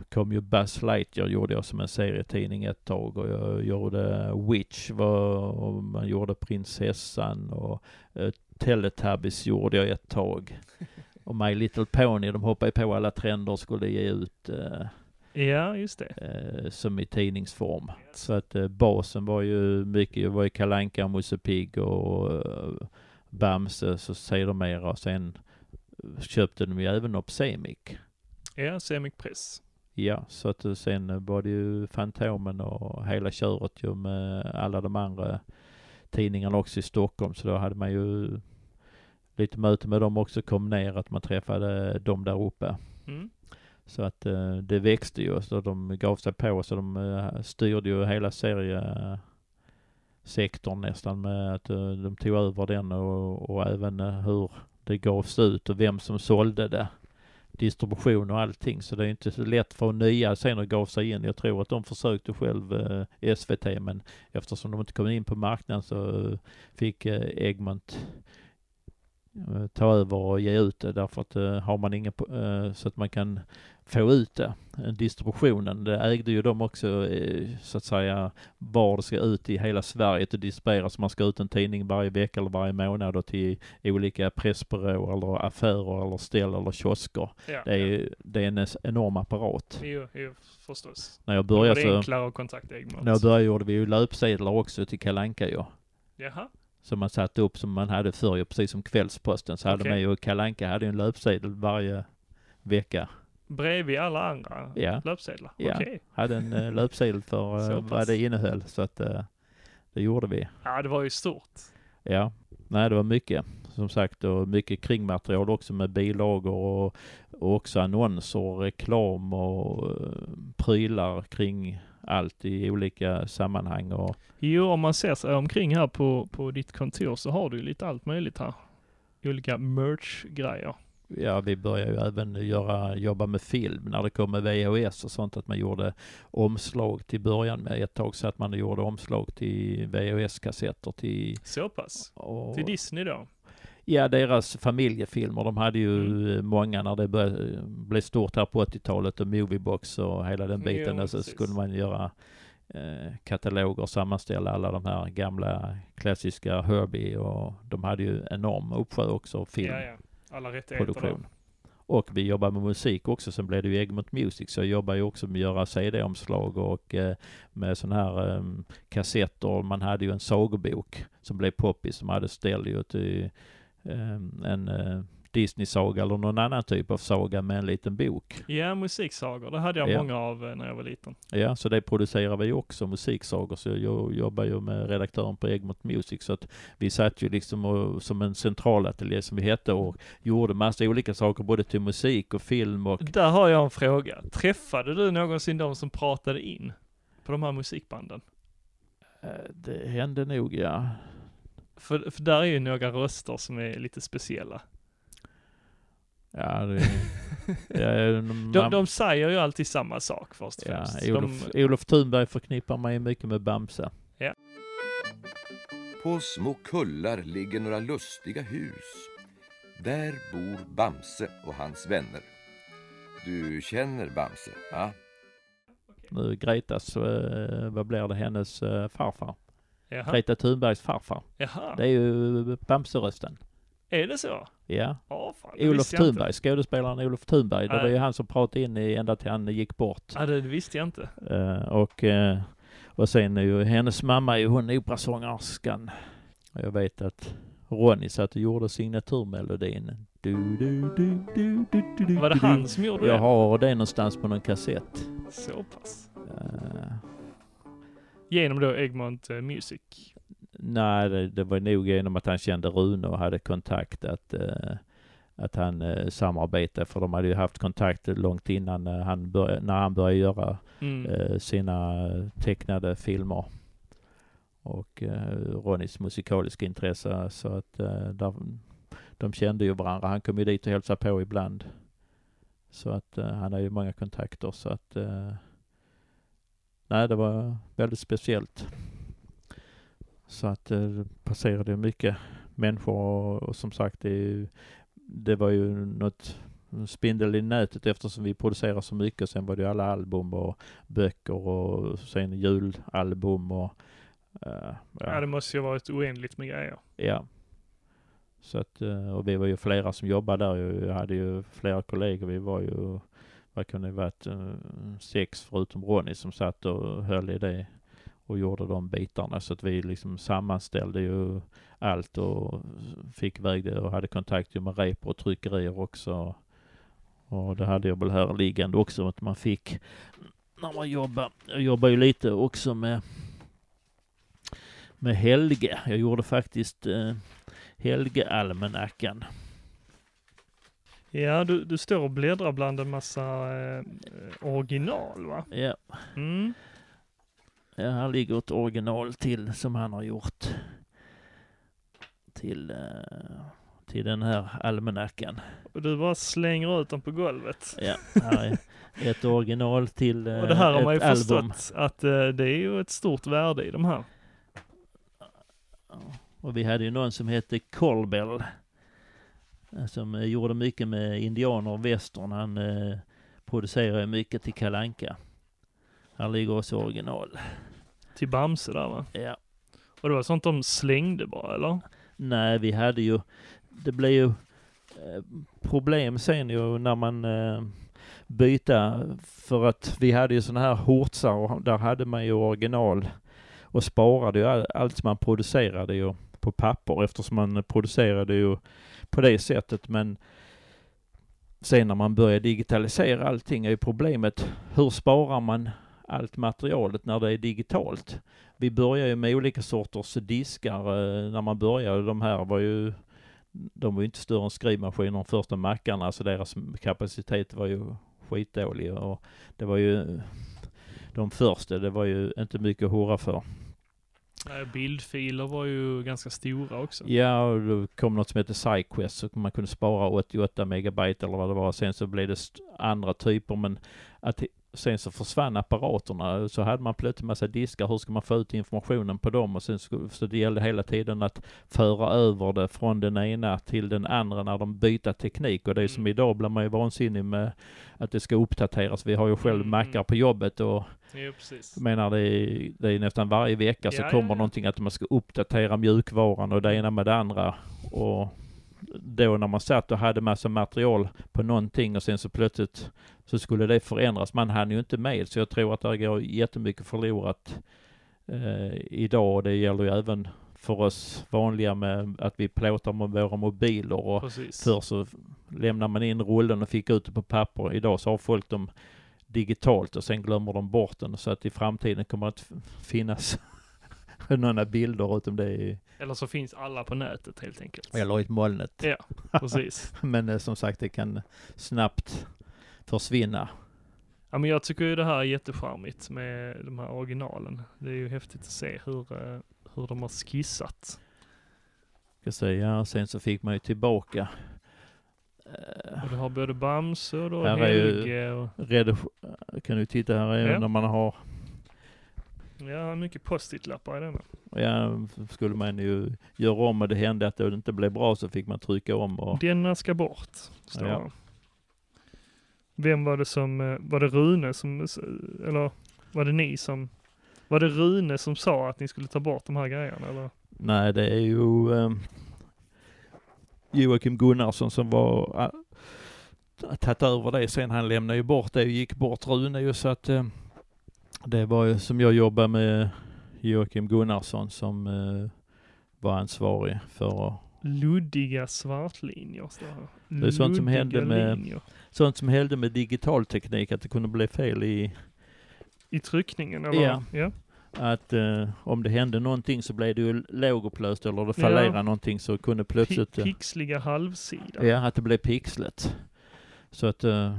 kom ju Buzz Lightyear gjorde jag som en serietidning ett tag och jag gjorde Witch var, och man gjorde Prinsessan och uh, Teletubbies gjorde jag ett tag. Och My Little Pony, de hoppade på alla trender och skulle ge ut uh, Ja, just det. eh, som i tidningsform. Så att eh, basen var ju mycket, det var ju Kalle Anka, Musse Pigg och eh, Bamse så sedermera. Sen köpte de ju även upp Semic. Ja, Semic Press. Ja, så att eh, sen var det ju Fantomen och hela köret ju med alla de andra tidningarna också i Stockholm. Så då hade man ju lite möte med dem också, kom ner att man träffade dem där uppe. Mm. Så att eh, det växte ju, så de gav sig på, så de eh, styrde ju hela seriesektorn nästan med att eh, de tog över den och, och även eh, hur det gavs ut och vem som sålde det. Distribution och allting, så det är inte så lätt för nya sen att gav sig in. Jag tror att de försökte själv eh, SVT, men eftersom de inte kom in på marknaden så eh, fick eh, Egmont eh, ta över och ge ut det därför att eh, har man ingen eh, så att man kan få ut det. Eh, Distributionen, det ägde ju de också eh, så att säga var det ska ut i hela Sverige till distribueras. Man ska ut en tidning varje vecka eller varje månad och till olika pressbyråer eller affärer eller ställ eller kiosker. Ja, Det är, ja. det är en enorm apparat. Jo, jo, förstås. När jag började det så, enklare att kontakta Egmont. när jag började gjorde vi ju löpsedlar också till Kalle Anka ju. Jaha, Som man satte upp som man hade förr, precis som Kvällsposten. Så hade Okej. man ju, Kalle Anka hade ju en löpsedel varje vecka. Bredvid alla andra Ja. löpsedlar? Ja. Okej. Hade en eh, löpsedel för pass. vad det innehöll. Så att eh, det gjorde vi. Ja, det var ju stort. Ja, nej det var mycket. Som sagt och mycket kringmaterial också med bilagor och, och också annonser reklam och prylar kring allt i olika sammanhang och Jo, om man ser sig omkring här på, på ditt kontor så har du lite allt möjligt här. Olika merch-grejer. Ja, vi började ju även göra, jobba med film när det kom med VHS och sånt att man gjorde omslag till början med. Ett tag så att man gjorde omslag till VHS-kassetter till Så pass. och, Till Disney då? Ja, deras familjefilmer. De hade ju Mm. många när det började, blev stort här på 80-talet och Moviebox och hela den biten. Jo, och så precis. skulle man göra eh, kataloger, sammanställa alla de här gamla klassiska Herbie och de hade ju enorm uppsjö också av Ja, ja. Alla rättigheter då. Och vi jobbar med musik också, sen blev det ju Egmont Music, så jag jobbar ju också med att göra CD-omslag och eh, med sådana här eh, kassetter. Man hade ju en sagobok som blev poppis, som hade ställ ju till ehm, eh, en Disney-saga eller någon annan typ av saga med en liten bok. Ja, musiksagor. Det hade jag Ja. många av eh, när jag var liten. Ja, så det producerar vi också, musiksagor. Så jag jobbar ju med redaktören på Egmont Music. Så att vi satt ju liksom och, som en centralateljé som vi hette och gjorde massa olika saker både till musik och film och Där har jag en fråga. Träffade du någonsin de som pratade in på de här musikbanden? Eh, Det hände nog, ja. För, för där är ju några röster som är lite speciella. Ja, det, ja, man, De, de säger ju alltid samma sak först och ja, främst. Olof, De, Olof Thunberg förknippar man ju mycket med Bamse. På små kullar ligger några lustiga hus. Där bor Bamse och hans vänner. Du känner Bamse, va? Nu Gretas, eh, vad blir det, hennes eh, farfar. jaha. Greta Thunbergs farfar. jaha. Det är ju Bamse-rösten. Är det så? Ja. Ja, fan. Olof jag. Thunberg, skådespelaren Olof Thunberg. Det var ju han som pratade in i, ända till han gick bort. Ja, det visste jag inte. Eh, och, eh, och sen är ju hennes mamma är hon operasångerskan. Och jag vet att Ronny satt och gjorde signaturmelodin. Du, du, du, du, du, du, du, Var det han som gjorde Jag det? har det någonstans på någon kassett. Så pass. Eh, Genom då Egmont Music. Nej, det, var nog genom att han kände Rune och hade kontakt att, eh, att han eh, samarbetade. För de hade ju haft kontakt långt innan eh, han började, när han började göra Mm. sina tecknade filmer. Och Ronnys musikaliska intresse så att där, de kände ju varandra. Han kom ju dit och hälsade på ibland. Så att han har ju många kontakter så att nej det var väldigt speciellt. Så att det passerade mycket människor och, och som sagt det, det var ju något spindel i nätet eftersom vi producerar så mycket. Sen var det ju alla album och böcker och sen julalbum och eh, Ja, det måste ju ha varit oändligt med grejer. Ja. Så att, eh, och vi var ju flera som jobbade där. Jag hade ju flera kollegor. Vi var ju vad kunde det varit, eh, sex förutom Ronny som satt och höll i det och gjorde de bitarna. Så att vi liksom sammanställde ju allt och fick iväg det och hade kontakt med rep och tryckerier också. Och det hade jag väl här liggande också att man fick när man jobbar. Jag jobbar ju lite också med med Helge. Jag gjorde faktiskt eh, Helge-almanackan. Ja, du, du står och bläddrar bland en massa eh, original va? Ja. Mm. Ja, här ligger ett original till som han har gjort. Till, eh, till den här almanackan. Och du bara slänger ut dem på golvet. Ja, här är ett original till eh, Och det här har ett man ju album. förstått att eh, det är ju ett stort värde i de här. Och vi hade ju någon som hette Colbell. eh, Som eh, gjorde mycket med indianer och western. Han eh, producerade mycket till Kalanka. Här ligger också original. Till Bamse där va? Ja. Och det var sånt de slängde bara eller? Nej, vi hade ju, det blev ju eh, problem sen ju när man eh, byta för att vi hade ju sådana här hortsar och där hade man ju original och sparade ju all, allt som man producerade ju på papper eftersom man producerade ju på det sättet men sen när man börjar digitalisera allting är ju problemet hur sparar man allt materialet när det är digitalt? Vi börjar ju med olika sorters diskar eh, när man började. De här var ju, de var ju inte större än skrivmaskiner, de första mackarna, så deras kapacitet var ju skitdålig och det var ju de första, det var ju inte mycket att hurra för. Bildfiler var ju ganska stora också. Ja, och då kom något som hette SideQuest så man kunde spara 88 megabyte eller vad det var. Sen så blev det andra typer men att sen så försvann apparaterna så hade man plötsligt massa diskar. Hur ska man få ut informationen på dem? Och sen så, så det gällde hela tiden att föra över det från den ena till den andra när de byter teknik. Och det är som Mm. idag blir man ju vansinnig med att det ska uppdateras. Vi har ju själv Mm, mackar mm. på jobbet och Jo, precis. jag menar det är, det är nästan varje vecka så Ja, kommer ja, ja. någonting att man ska uppdatera mjukvaran och det ena med det andra. Och då när man satt och hade massa material på någonting och sen så plötsligt så skulle det förändras. Man hann ju inte med så jag tror att det går jättemycket förlorat eh, idag och det gäller ju även för oss vanliga med att vi plåtar med våra mobiler och Precis. Förr så lämnar man in rullen och fick ut det på papper. Idag så har folk dem digitalt och sen glömmer de bort den. Så att i framtiden kommer det inte f- några bilder utom det i, Eller så finns alla på nätet helt enkelt. eller i molnet. Ja, precis. Men eh, som sagt det kan snabbt försvinna. Ja, men jag tycker ju det här är jättecharmigt med de här originalen. Det är ju häftigt att se hur, eh, hur de har skissat. Ska säga. Sen så fick man ju tillbaka eh, Och du har både Bamse och då Här är ju- Helge och... redige- kan du titta här är Ja. när man har Ja, mycket post-it-lappar i denna. Ja, skulle man ju göra om och det hände att det inte blev bra så fick man trycka om och Denna ska bort, står Ja. Vem var det som, eh, var det Rune som, eller var det ni som, var det Rune som sa att ni skulle ta bort de här grejerna eller? Nej, det är ju eh, Joakim Gunnarsson som var tagit över det sen. Han lämnade ju bort det och gick bort Rune ju så att eh, det var ju som jag jobbade med Joakim Gunnarsson som eh, var ansvarig för att Luddiga svartlinjer står här. Det är sånt som hände med- linjer. sånt som hände med digital teknik, att det kunde bli fel i I tryckningen eller? Ja. ja. att eh, om det hände någonting så blev det ju lågupplöst eller det fallerade Ja. någonting så kunde plötsligt, eh, pixliga halvsida. ja att det blev pixlet. Så att eh,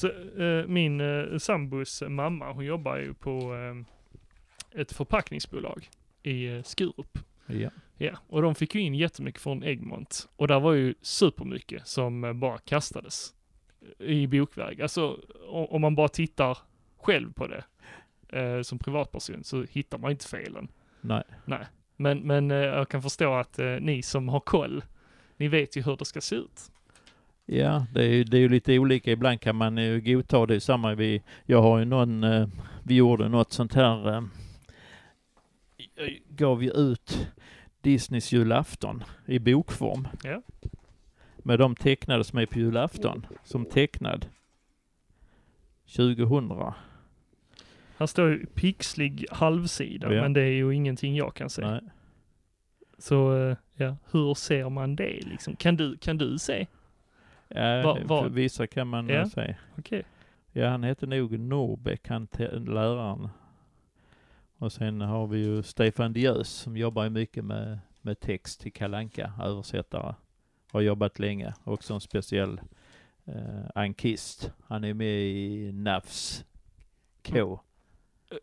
Så, eh, min eh, sambos mamma, hon jobbar ju på eh, ett förpackningsbolag i eh, Skurup. ja. Ja, och de fick ju in jättemycket från Egmont. Och där var ju supermycket som bara kastades i bokväg. Alltså om man bara tittar själv på det eh, som privatperson så hittar man inte felen. Nej. Nej. Men, men eh, jag kan förstå att eh, ni som har koll, ni vet ju hur det ska se ut. Ja, det är, ju- det är ju lite olika. Ibland kan man ju godta det. Samma vi, jag har ju någon, eh, vi gjorde något sånt här, eh, gav ju ut Disneys julafton i bokform. Ja. Med de tecknade som är på julafton, som tecknad. 2000. Här står ju pixlig halvsida, Ja. men det är ju ingenting jag kan se. Nej. Så, eh, ja, hur ser man det liksom? Kan du, kan du se? Ja, Va- för vad- vissa kan man Ja. ja. säga. Okej. Ja, han hette nog Norbeck, han läraren. Och sen har vi ju Stefan Diös som jobbar ju mycket med, med text till Kalanka, översättare. Har jobbat länge, också en speciell eh, ankist. Han är med i NAFS K.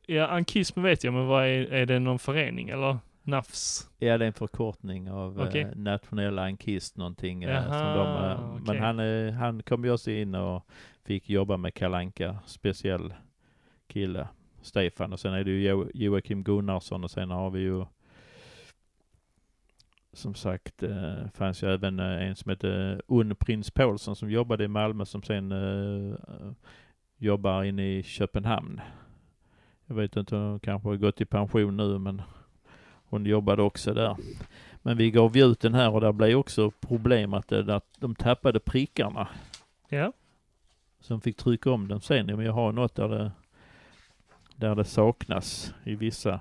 Ja, ankism vet jag, men vad är, är det någon förening eller? Nafs? Ja, det är en förkortning av Okej. eh, nationell ankist någonting. Eh, som Jaha, de, eh, okej. Men han, eh, han kom ju också in och fick jobba med Kalanka speciell kille, Stefan. Och sen är det ju jo- Joakim Gunnarsson och sen har vi ju som sagt, eh, fanns ju även en som hette Unn Prins Paulsson som jobbade i Malmö som sen eh, jobbar inne i Köpenhamn. Jag vet inte, hon kanske har gått i pension nu men hon jobbade också där. Men vi gav ju ut den här och där blev också problem att, det, att de tappade prickarna. Ja. Så de fick trycka om den sen. Men jag har något där det, där det saknas i vissa.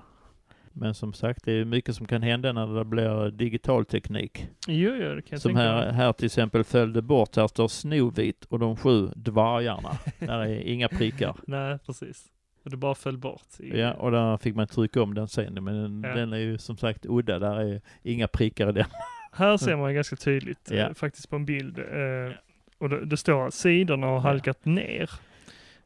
Men som sagt, det är mycket som kan hända när det blir digital teknik. Jo, jo, det kan jag Som tänka här, här till exempel följde bort, här står Snovit och de sju dvärgarna. där är inga prickar. Nej, precis. Och det bara föll bort. I, Ja, och där fick man trycka om den sen. Men den, Ja. den är ju som sagt udda. Där är inga prickar i den. Här ser man ganska tydligt, Ja. eh, faktiskt på en bild. Eh, och det, det står att sidorna har halkat ner.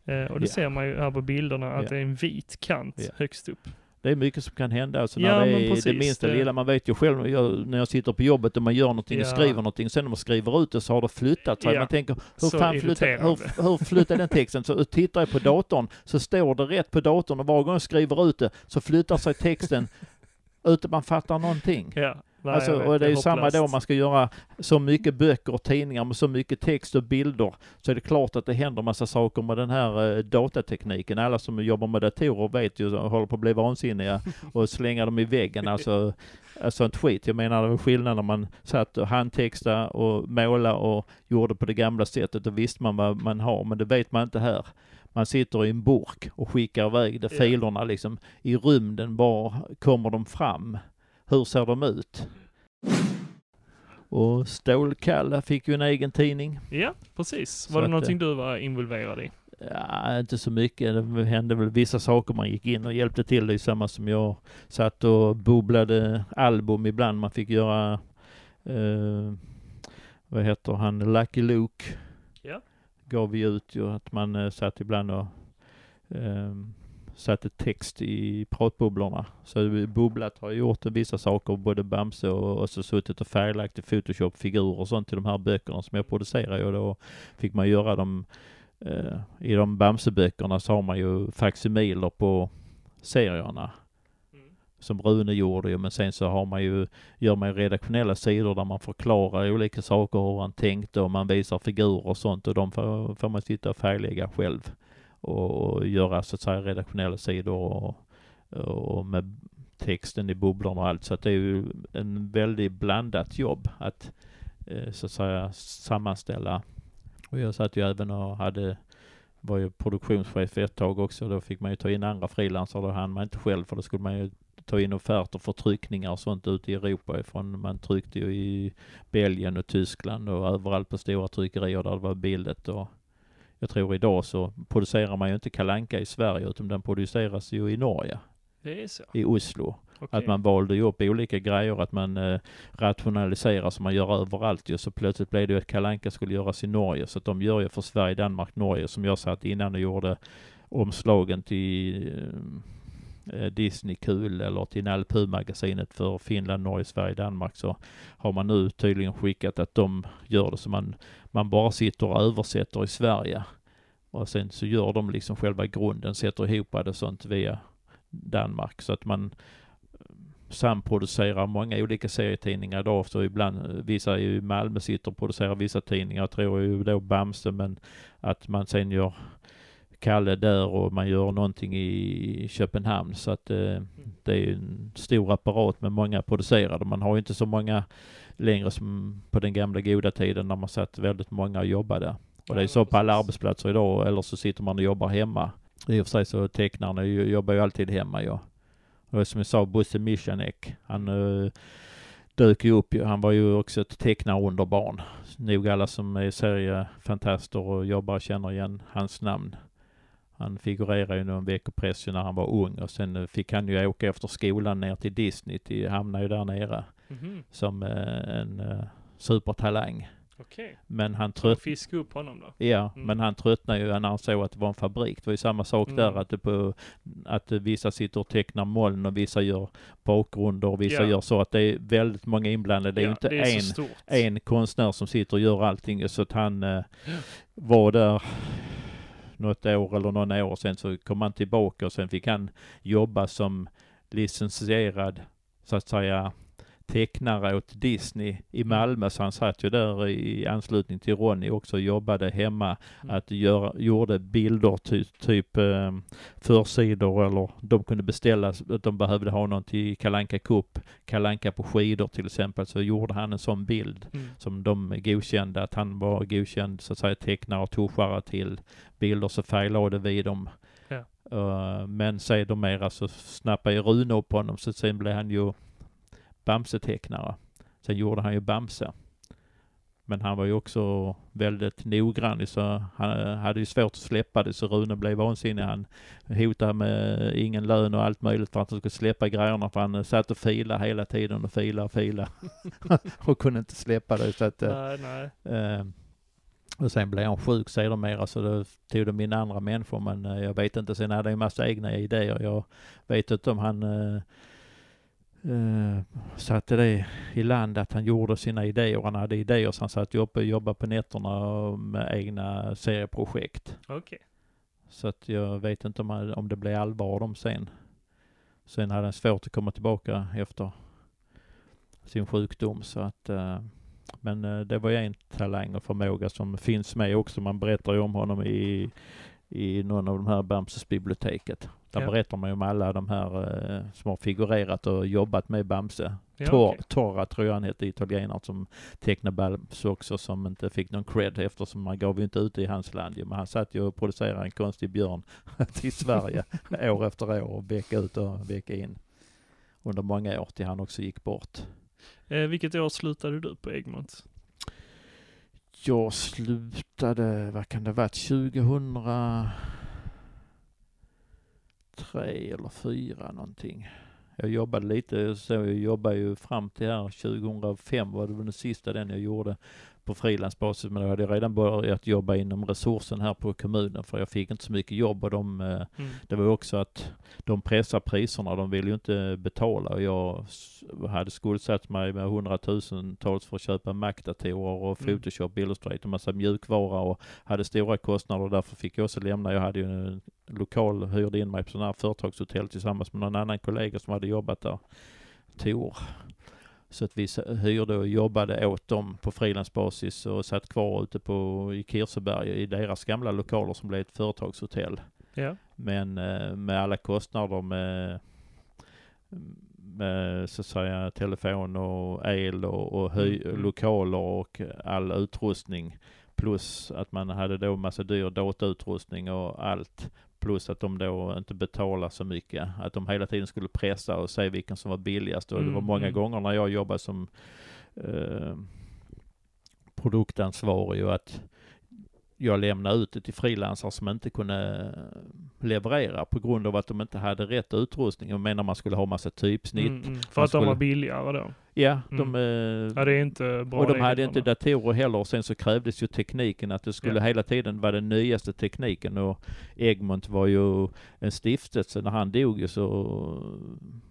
Eh, och det ser man ju här på bilderna att det är en vit kant högst upp. Det är mycket som kan hända. Alltså Ja, när det men är precis, det minsta det- lilla. Man vet ju själv jag, när jag sitter på jobbet och man gör någonting och Ja. skriver någonting. Sen när man skriver ut det så har det flyttat sig. Ja. Man tänker, hur Så fan flyttar, hur, hur flyttar den texten? Så tittar jag på datorn så står det rätt på datorn och varje gång jag skriver ut det så flyttar sig texten utan man fattar någonting. Ja. Nej, Alltså, vet, och det är ju samma då om man ska göra så mycket böcker och tidningar med så mycket text och bilder. Så är det klart att det händer massa saker med den här eh, datatekniken. Alla som jobbar med datorer vet ju, håller på att bli vansinniga och slänga dem i väggen. Alltså, alltså sånt skit. Jag menar det var skillnad när man satt och handtexta och måla och gjorde på det gamla sättet. Då visste man vad man har, men det vet man inte här. Man sitter i en burk och skickar iväg de filerna liksom. I rymden bara kommer de fram. Hur ser de ut? Och Stålkalle fick ju en egen tidning. Ja, precis. Så Var det att, någonting du var involverad i? Ja, inte så mycket. Det hände väl vissa saker man gick in och hjälpte till. Det är samma som jag satt och bubblade album ibland. Man fick göra, eh, vad heter han, Lucky Luke. Ja. Gav vi ut ju att man eh, satt ibland och eh, satte text i pratbubblorna. Så bubblat har gjort vissa saker, både Bamse och, och så suttit och färglagt i Photoshop figurer och sånt till de här böckerna som jag producerar ju. Då fick man göra dem eh, i de Bamseböckerna så har man ju facsimiler på serierna. Som Rune gjorde ju, men sen så har man ju, gör man ju redaktionella sidor där man förklarar olika saker hur han tänkte och man visar figurer och sånt och de får, får man sitta och färglägga själv. Och, och göra så att säga redaktionella sidor och, och med texten i bubblorna och allt. Så att det är ju en väldigt blandat jobb att eh, så att säga sammanställa. Och jag satt ju även och hade var ju produktionschef ett tag också. Då fick man ju ta in andra frilansare. Då hann man inte själv för då skulle man ju ta in offerter för tryckningar och sånt ute i Europa ifrån. Man tryckte ju i Belgien och Tyskland och överallt på stora tryckerier där det var billigt. Och jag tror idag så producerar man ju inte kalanka i Sverige utan den produceras ju i Norge, Det är så? i Oslo. Okej. Att man valde ju upp olika grejer, att man eh, rationaliserar som man gör överallt ju. Så plötsligt blev det ju att kalanka skulle göras i Norge. Så att de gör ju för Sverige, Danmark, Norge som jag satt innan och gjorde omslagen till eh, Eh, Disney Kul eller till Nalpu-magasinet för Finland, Norge, Sverige, Danmark så har man nu tydligen skickat att de gör det så man, man bara sitter och översätter i Sverige. Och sen så gör de liksom själva grunden, sätter ihop det sånt via Danmark så att man eh, samproducerar många olika serietidningar idag. Så ibland, eh, vissa i Malmö sitter och producerar vissa tidningar. Jag tror ju då Bamse, men att man sen gör Kalle där och man gör någonting i Köpenhamn. Så att eh, det är en stor apparat med många producerade. Man har ju inte så många längre som på den gamla goda tiden när man satt väldigt många och jobbade. Och det är så på alla arbetsplatser idag, eller så sitter man och jobbar hemma. I och för sig så tecknarna jobbar ju alltid hemma ja. Och som jag sa, Bosse Michanek, han uh, dök ju upp. Han var ju också ett tecknare under barn. Nog alla som är seriefantaster och jobbar känner igen hans namn. Han figurerade ju någon veckopress när han var ung och sen eh, fick han ju åka efter skolan ner till Disney, till, hamnade ju där nere Mhm. som eh, en eh, supertalang. Okej. Men han trött, fiska upp honom då? Ja, Mm. men han tröttnade ju när han såg att det var en fabrik. Det var ju samma sak Mm. där, att, det på, att vissa sitter och tecknar moln och vissa gör bakgrunder och vissa Ja. gör så. Att det är väldigt många inblandade. Det är ja, ju inte det är en, en konstnär som sitter och gör allting. Så att han eh, var där något år eller några år sen så kom han tillbaka och sen fick han jobba som licensierad, så att säga, tecknare åt Disney i Malmö. Så han satt ju där i anslutning till Ronny också och jobbade hemma. Mm. Att göra, gjorde bilder, ty, typ eh, försidor eller de kunde beställa att de behövde ha någon till Kalanka Cup, Kalanka på skidor till exempel. Så gjorde han en sån bild Mm. som de godkände att han var godkänd så att säga tecknare och tuschare till bilder så färglade vi dem. Ja. Uh, men sedermera så snappade ju Rune upp honom så sen blev han ju Bamse-tecknare. Sen gjorde han ju Bamse. Men han var ju också väldigt noggrann så han eh, hade ju svårt att släppa det så Rune blev vansinnig. Han hotade med ingen lön och allt möjligt för att han skulle släppa grejerna för han eh, satt och filade hela tiden och filade och filade. och kunde inte släppa det så att eh, Nej, nej. Eh, och sen blev han sjuk sedermera så då tog de in andra människor men jag vet inte. Sen hade han en massa egna idéer. Jag vet inte om han eh, eh, satte det i land att han gjorde sina idéer. Han hade idéer så han satt uppe och jobbade på nätterna med egna serieprojekt. Okej. Så att jag vet inte om, han, om det blev allvar dem sen. Sen hade han svårt att komma tillbaka efter sin sjukdom så att eh, men eh, det var ju en talang och förmåga som finns med också. Man berättar ju om honom i, i någon av de här Bamses biblioteket. Där Ja. berättar man ju om alla de här eh, som har figurerat och jobbat med Bamse. Ja, Tor, okej. Torra tror jag han hette, italienaren som tecknade Bamse också som inte fick någon cred eftersom man gav ju inte ut i hans land. Men han satt ju och producerade en konstig björn till Sverige år efter år och vecka ut och vecka in. Under många år till han också gick bort. Eh, vilket år slutade du på Egmont? Jag slutade, vad kan det varit, tre eller fyra någonting. Jag jobbade lite, så jag jobbade ju fram till här 2005 var det väl den sista den jag gjorde på frilansbasis. Men då hade jag redan börjat jobba inom resursen här på kommunen för jag fick inte så mycket jobb och de, eh, Mm. det var också att de pressar priserna, de vill ju inte betala och jag hade skuldsatt mig med hundratusentals för att köpa Mac-datorer och Mm. Photoshop, Illustrator, massa mjukvara och hade stora kostnader och därför fick jag också lämna. Jag hade ju en lokal, hyrde in mig på sådana här företagshotell tillsammans med någon annan kollega som hade jobbat där, Tor. Så att vi hyrde och jobbade åt dem på frilansbasis och satt kvar ute på, i Kirseberg i deras gamla lokaler som blev ett företagshotell. Ja. Men eh, med alla kostnader med, med så att säga telefon och el och, och höj, Mm, mm. lokaler och all utrustning. Plus att man hade då massa dyr datautrustning och allt. Plus att de då inte betalar så mycket. Att de hela tiden skulle pressa och se vilken som var billigast. Och det var Mm, många mm. gånger när jag jobbade som eh, produktansvarig och att jag lämnade ut det till frilansare som inte kunde leverera på grund av att de inte hade rätt utrustning. Jag menar man skulle ha massa typsnitt. Mm, mm. För att de var skulle- billigare då? Ja, de, Mm. Ja, det är inte bra och de hade inte datorer heller och sen så krävdes ju tekniken att det skulle Ja. hela tiden vara den nyaste tekniken och Egmont var ju en stiftelse. När han dog ju så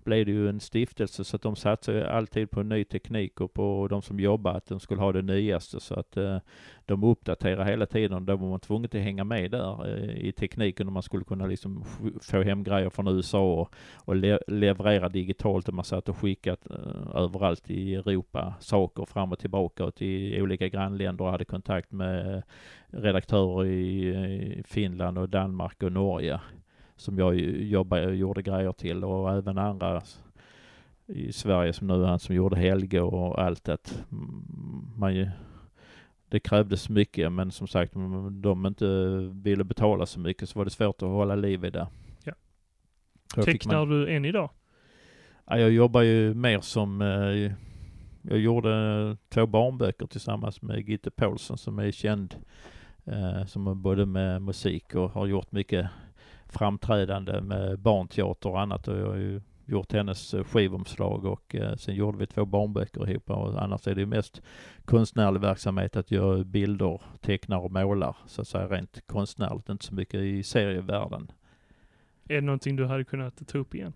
blev det ju en stiftelse så att de satsade alltid på ny teknik och på de som jobbar att de skulle ha det nyaste så att eh, de uppdaterar hela tiden. Då var man tvungen att hänga med där eh, i tekniken och man skulle kunna liksom få hem grejer från USA och, och le leverera digitalt och man satt och skickat eh, överallt i Europa saker fram och tillbaka och till olika grannländer och hade kontakt med redaktörer i, i Finland och Danmark och Norge som jag jobbade, gjorde grejer till och även andra i Sverige som nu han som gjorde Helge och allt att mm, man ju det krävdes mycket men som sagt om de inte ville betala så mycket så var det svårt att hålla liv i det. Ja. Tecknar man- du än idag? Ja, jag jobbar ju mer som, eh, jag gjorde två barnböcker tillsammans med Gitte Paulsen som är känd, eh, som är både med musik och har gjort mycket framträdande med barnteater och annat och jag har ju gjort hennes eh, skivomslag och eh, sen gjorde vi två barnböcker ihop och annars är det ju mest konstnärlig verksamhet att göra bilder, tecknar och målar så att säga rent konstnärligt, inte så mycket i serievärlden. Är det någonting du hade kunnat ta upp igen?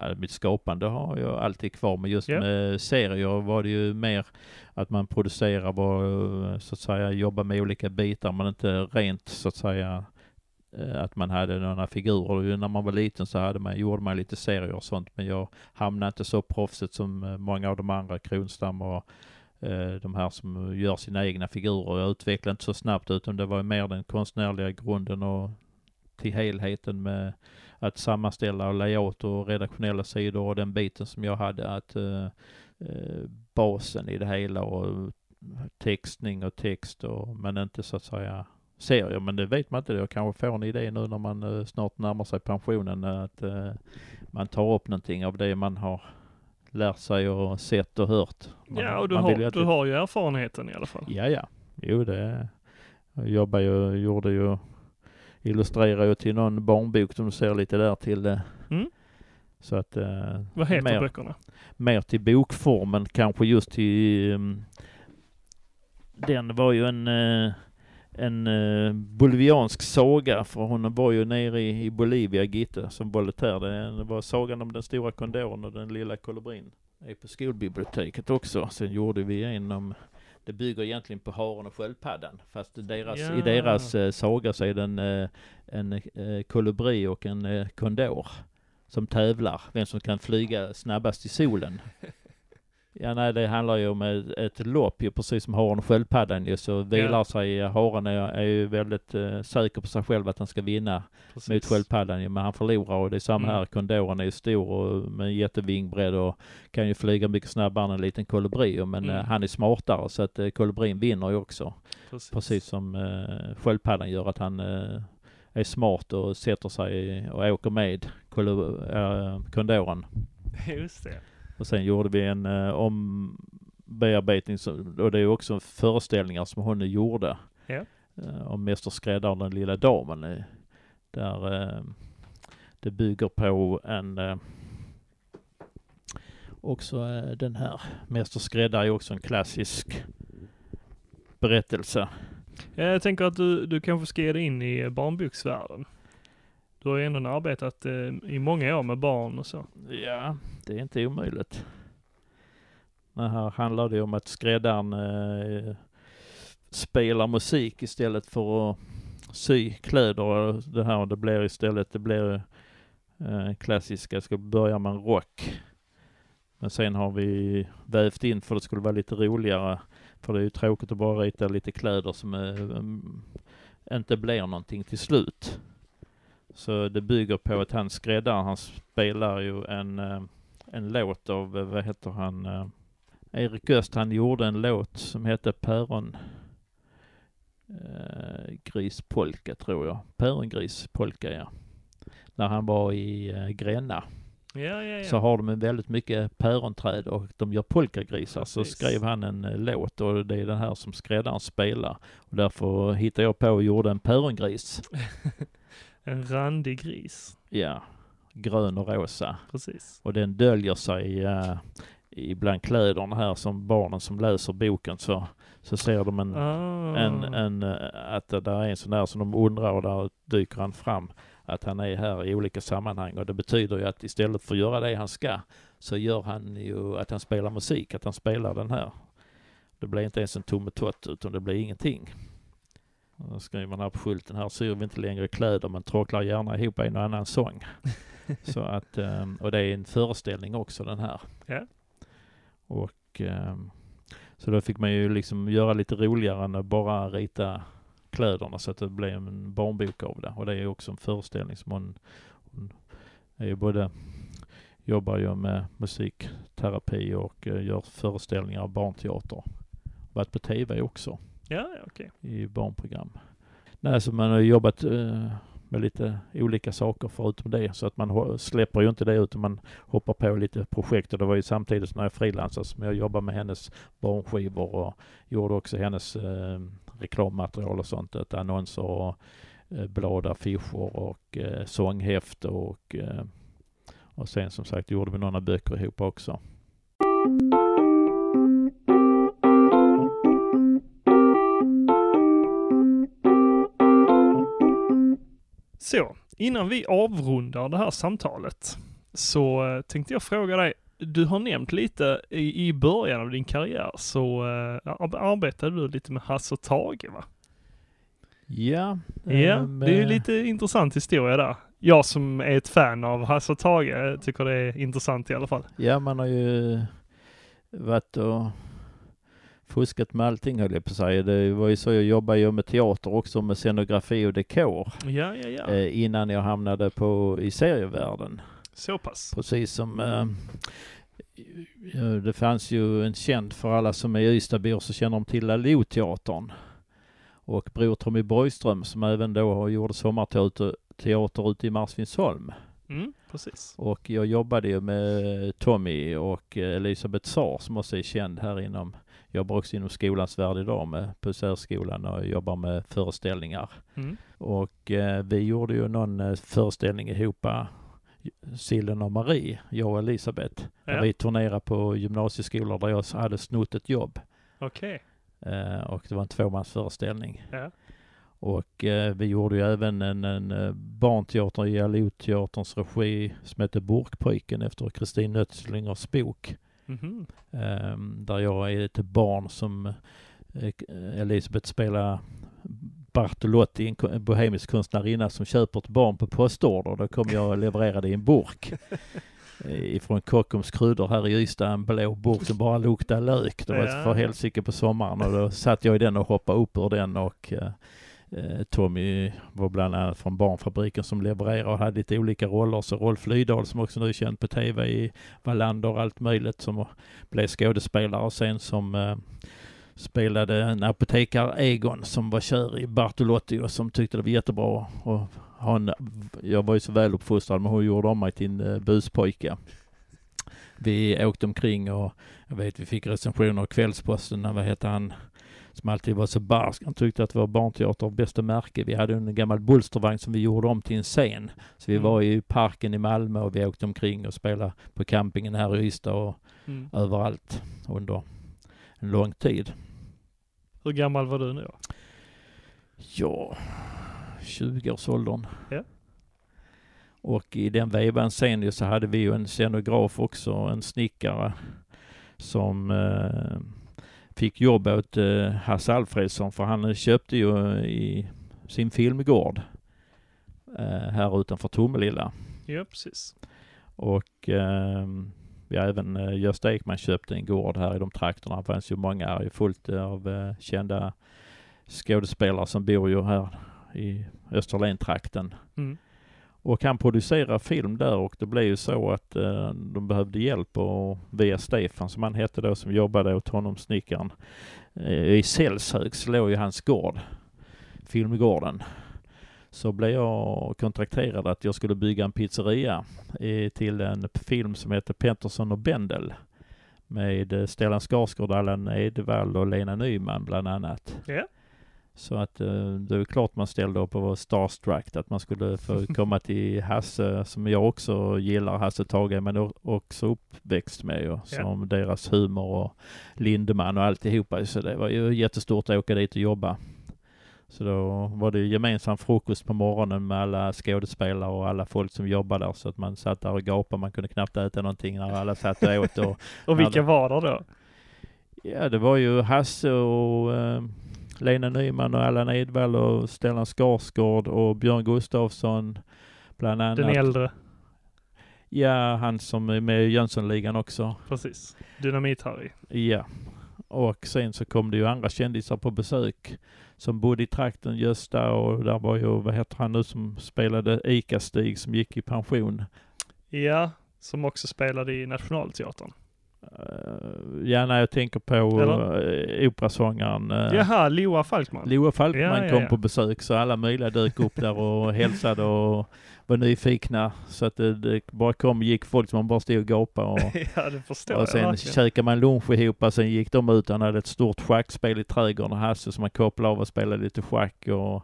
Ja, mitt skapande har jag alltid kvar, men just Ja. med serier var det ju mer att man producerar, var, så att säga, jobba med olika bitar, men inte rent så att säga eh, att man hade några figurer. När man var liten så hade man, gjorde man lite serier och sånt, men jag hamnade inte så proffsigt som eh, många av de andra, Kronstam och eh, de här som gör sina egna figurer. Jag utvecklade inte så snabbt, utan det var mer den konstnärliga grunden och till helheten med att sammanställa layout och redaktionella sidor och den biten som jag hade att eh, eh, basen i det hela och textning och text och men inte så att säga serier. Men det vet man inte. Jag kanske får en idé nu när man eh, snart närmar sig pensionen att eh, man tar upp någonting av det man har lärt sig och sett och hört. Man, Ja, och du har, att du har ju erfarenheten i alla fall. Ja, ja. Jo, det... Jag jobbar ju, gjorde ju, illustrerar ju till någon barnbok som du ser lite där till. Mm. Så att... Eh, Vad heter mer, böckerna? mer till bokformen kanske just till... Um, den var ju en... eh, en uh, boliviansk saga, för hon var ju nere i, i Bolivia, Gitte, som volontär. Det, det var sagan om den stora kondoren och den lilla kolibrin. Är på skolbiblioteket också. Sen gjorde vi en om det bygger egentligen på haren och sköldpaddan. Fast deras, Ja. i deras eh, saga så är det en, eh, en eh, kolibri och en eh, kondor som tävlar. Vem som kan flyga snabbast i solen. Ja nej det handlar ju om ett, ett lopp ju precis som haren och sköldpaddan ju. Så vilar Ja. sig, haren är, är ju väldigt eh, säker på sig själv att han ska vinna mot Precis. sköldpaddan ju, men han förlorar och det är samma Mm. här. Kondoren är ju stor och med jättevingbrädd och kan ju flyga mycket snabbare än en liten kolibri men Mm. eh, han är smartare så att eh, kolibrin vinner ju också. Precis. Precis som eh, sköldpaddan gör att han eh, är smart och sätter sig och åker med kolo- eh, kondoren. Just det. Och sen gjorde vi en eh, ombearbetning och det är också föreställningar som hon gjorde. Ja. Eh, om Mäster Skräddaren och den lilla damen. Där eh, det bygger på en eh, också eh, den här Mäster Skräddare är också en klassisk berättelse. Ja, Jag tänker att du, du kanske ska ge dig in i barnboksvärlden. Du har ju ändå arbetat eh, i många år med barn och så. Ja, det är inte omöjligt. Men här handlar det om att skräddaren eh, spelar musik istället för att sy kläder. Och Det här det blir istället, det blir eh, klassiska, ska börja med en rock. Men sen har vi vävt in för det skulle vara lite roligare. För det är ju tråkigt att bara rita lite kläder som eh, inte blir någonting till slut. Så det bygger på att han skräddaren, han spelar ju en, eh, en låt av, eh, vad heter han, eh, Erik Öst, han gjorde en låt som hette Päron eh, Grispolka tror jag. Pärongrispolka ja. När han var i eh, Gränna Ja, ja, ja. så har de väldigt mycket päronträd och de gör polkagrisar. Så skrev han en eh, låt och det är den här som skräddaren spelar. Och därför hittade jag på och gjorde en pärongris. En randig gris. Ja, grön och rosa. Precis. Och den döljer sig uh, ibland kläderna här som barnen som läser boken så, så ser de en, Ah. en, en, eh, att det där är en sån där som de undrar och där dyker han fram att han är här i olika sammanhang och det betyder ju att istället för att göra det han ska så gör han ju att han spelar musik, att han spelar den här. Det blir inte ens en tummetott utan det blir ingenting. Då skriver man här på skylten, här syr vi inte längre kläder men tråcklar gärna ihop en och annan sång. Så att, ehm, och det är en föreställning också den här. Ja. Och ehm, så då fick man ju liksom göra lite roligare än att bara rita kläderna så att det blev en barnbok av det. Och det är också en föreställning som hon, hon är ju både, jobbar ju med musikterapi och eh, gör föreställningar av barnteater. Varit på tv också. Ja, ja Okay. i barnprogram. Nej, så man har jobbat eh, med lite olika saker förutom det. Så att man släpper ju inte det utan man hoppar på lite projekt. Och det var ju samtidigt som jag frilansade som jag jobbade med hennes barnskivor och gjorde också hennes eh, reklammaterial och sånt. Ett annonser och eh, blad, affischer och eh, sånghäfte och eh, och sen som sagt gjorde vi några böcker ihop också. Så, innan vi avrundar det här samtalet så eh, tänkte jag fråga dig, du har nämnt lite i, i början av din karriär så uh, arbetade du lite med Hasse och Tage va? Ja, Ja, ehm, det är ju lite intressant historia där. Jag som är ett fan av Hasse och Tage tycker det är intressant i alla fall. Ja, man har ju varit och fuskat med allting höll jag på att säga. Det var ju så jag jobbade ju med teater också, med scenografi och dekor. Ja, ja, ja. Eh, innan jag hamnade på, i serievärlden. Så pass. Precis som eh, det fanns ju en känd för alla som är Ystadbor så känner de till Laloo-teatern. Och Bror Tommy Borgström som även då gjorde sommarteater teater ute i Marsvinsholm. Mm, precis. Och jag jobbade ju med Tommy och eh, Elisabeth Saar som också är känd här inom, jobbar också inom skolans värld idag med på särskolan och jobbar med föreställningar. Mm. Och eh, vi gjorde ju någon eh, föreställning ihop, eh, Sillen och Marie, jag och Elisabeth. Där Ja. vi turnerade på gymnasieskolor där jag hade snott ett jobb. Okej. Eh, och det var en tvåmansföreställning. Ja. Och eh, vi gjorde ju även en, en eh, barnteater i Alo-teaterns regi som heter Burkpojken efter Kristin Nötslingers bok. Mhm. Eh, där jag är ett barn som eh, Elisabeth spelar Bartolotti, en bohemisk konstnärinna som köper ett barn på postorder. Då kommer jag och leverera det i en burk. eh, Ifrån Kockums kryddor här i Ystad, en blå burk som bara luktar lök. Det var Ja. för helsike på sommaren och då satt jag i den och hoppade upp ur den och eh, eh, Eh, Tommy var bland annat från Barnfabriken som levererade och hade lite olika roller. Så Rolf Lydahl som också nu är känd på tv i Wallander och allt möjligt som blev skådespelare och sen som eh, spelade en apotekare Egon som var kär i Bartolotti och som tyckte det var jättebra. Och han, jag var ju så väl uppfostrad men hon gjorde om mig till en eh, buspojke. Vi åkte omkring och jag vet vi fick recensioner av Kvällsposten, vad hette han, som alltid var så barsk. Han tyckte att det var barnteater av bästa märke. Vi hade en gammal Bulstervagn som vi gjorde om till en scen. Så vi Mm. var i parken i Malmö och vi åkte omkring och spelade på campingen här i Ystad och Mm. överallt under en lång tid. Hur gammal var du nu då? Ja, 20-årsåldern. Ja. Och i den vevan sen så hade vi ju en scenograf också, en snickare som eh, fick jobb åt eh, Hasse Alfredsson för han köpte ju i sin filmgård eh, här utanför Tomelilla. Ja, precis. Och eh, ja, även eh, Gösta Ekman köpte en gård här i de trakterna. Det fanns ju många här, ju fullt av eh, kända skådespelare som bor ju här i Österlen-trakten. Mm. Och han producerar film där och det blev ju så att eh, de behövde hjälp och via Stefan som han hette då som jobbade åt honom, snickaren. Eh, I Sällshög så låg ju hans gård, filmgården. Så blev jag kontrakterad att jag skulle bygga en pizzeria eh, till en film som heter Pettersson och Bendel. Med eh, Stellan Skarsgård, Allan Edwall och Lena Nyman bland annat. Yeah. Så att eh, det är klart man ställde upp och var starstruck att man skulle få komma till Hasse som jag också gillar, Hasse Tage, men också uppväxt med ju, som deras humor och Lindeman och alltihopa. Så det var ju jättestort att åka dit och jobba. Så då var det gemensam frukost på morgonen med alla skådespelare och alla folk som jobbade där så att man satt där och gapade. Man kunde knappt äta någonting när alla satt och åt och Och vilka Ja, var det då? Ja, det var ju Hasse och eh, Lena Nyman och Allan Edwall och Stellan Skarsgård och Björn Gustafsson bland annat. Den äldre, Ja, han som är med i Jönssonligan också. precis. Dynamit-Harry. Ja. Och sen så kom det ju andra kändisar på besök som bodde i trakten, Gösta och där var ju, vad heter han nu som spelade Ica-Stig som gick i pension. Ja, som också spelade i Nationalteatern. Eh, ja, när jag tänker på uh, operasångaren. Uh, Jaha, Loa Falkman. Loa Falkman Ja, ja, kom ja. på besök så alla möjliga dök upp där och hälsade och var nyfikna. Så att det, det bara kom och gick folk som man bara stod och gapade och, ja, det förstår och jag sen verkligen. käkade man lunch ihop och sen gick de ut. Han hade ett stort schackspel i trädgården, Hasse, som man kopplade av och spelade lite schack och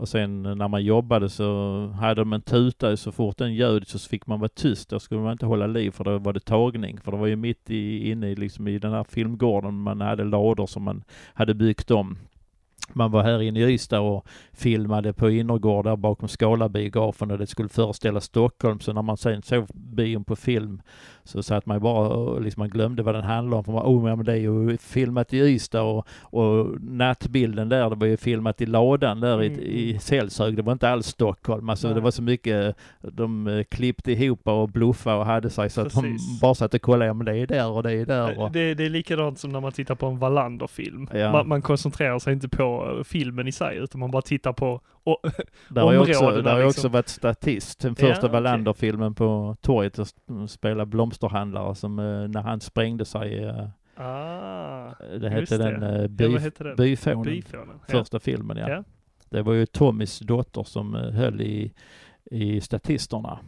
och sen när man jobbade så hade de en tuta så fort den ljöd så fick man vara tyst. Då skulle man inte hålla liv för då var det tagning. För det var ju mitt i, inne i, liksom i den här filmgården man hade lador som man hade byggt om. Man var här inne i Ystad och filmade på innergård där bakom Scala-biografen och det skulle föreställa Stockholm. Så när man sen såg bion på film så satt man ju bara och liksom man glömde vad den handlade om. För man, oh, men det är ju filmat i Ystad och, och nattbilden där, det var ju filmat i ladan där Mm. i, i Sällshög. Det var inte alls Stockholm. Alltså Nej. det var så mycket, de eh, klippte ihop och bluffade och hade sig så att de Precis. bara satt och kollade, ja men det är där och det är där. Och, Det, det är likadant som när man tittar på en Wallander-film. Ja. Man, man koncentrerar sig inte på eh, filmen i sig, utan man bara tittar på... Och, Där har jag också, områdena där har jag liksom. också varit statist. Den Ja, första. Wallander-filmen på torget och sp- spela blomsterhandlare som eh, när han sprängde sig. eh, ah, Det Just hette den eh, ja, by? Byfånen. Byfånen. Ja. Första filmen ja. Ja. Det var ju Tommys dotter som eh, höll i, i statisterna.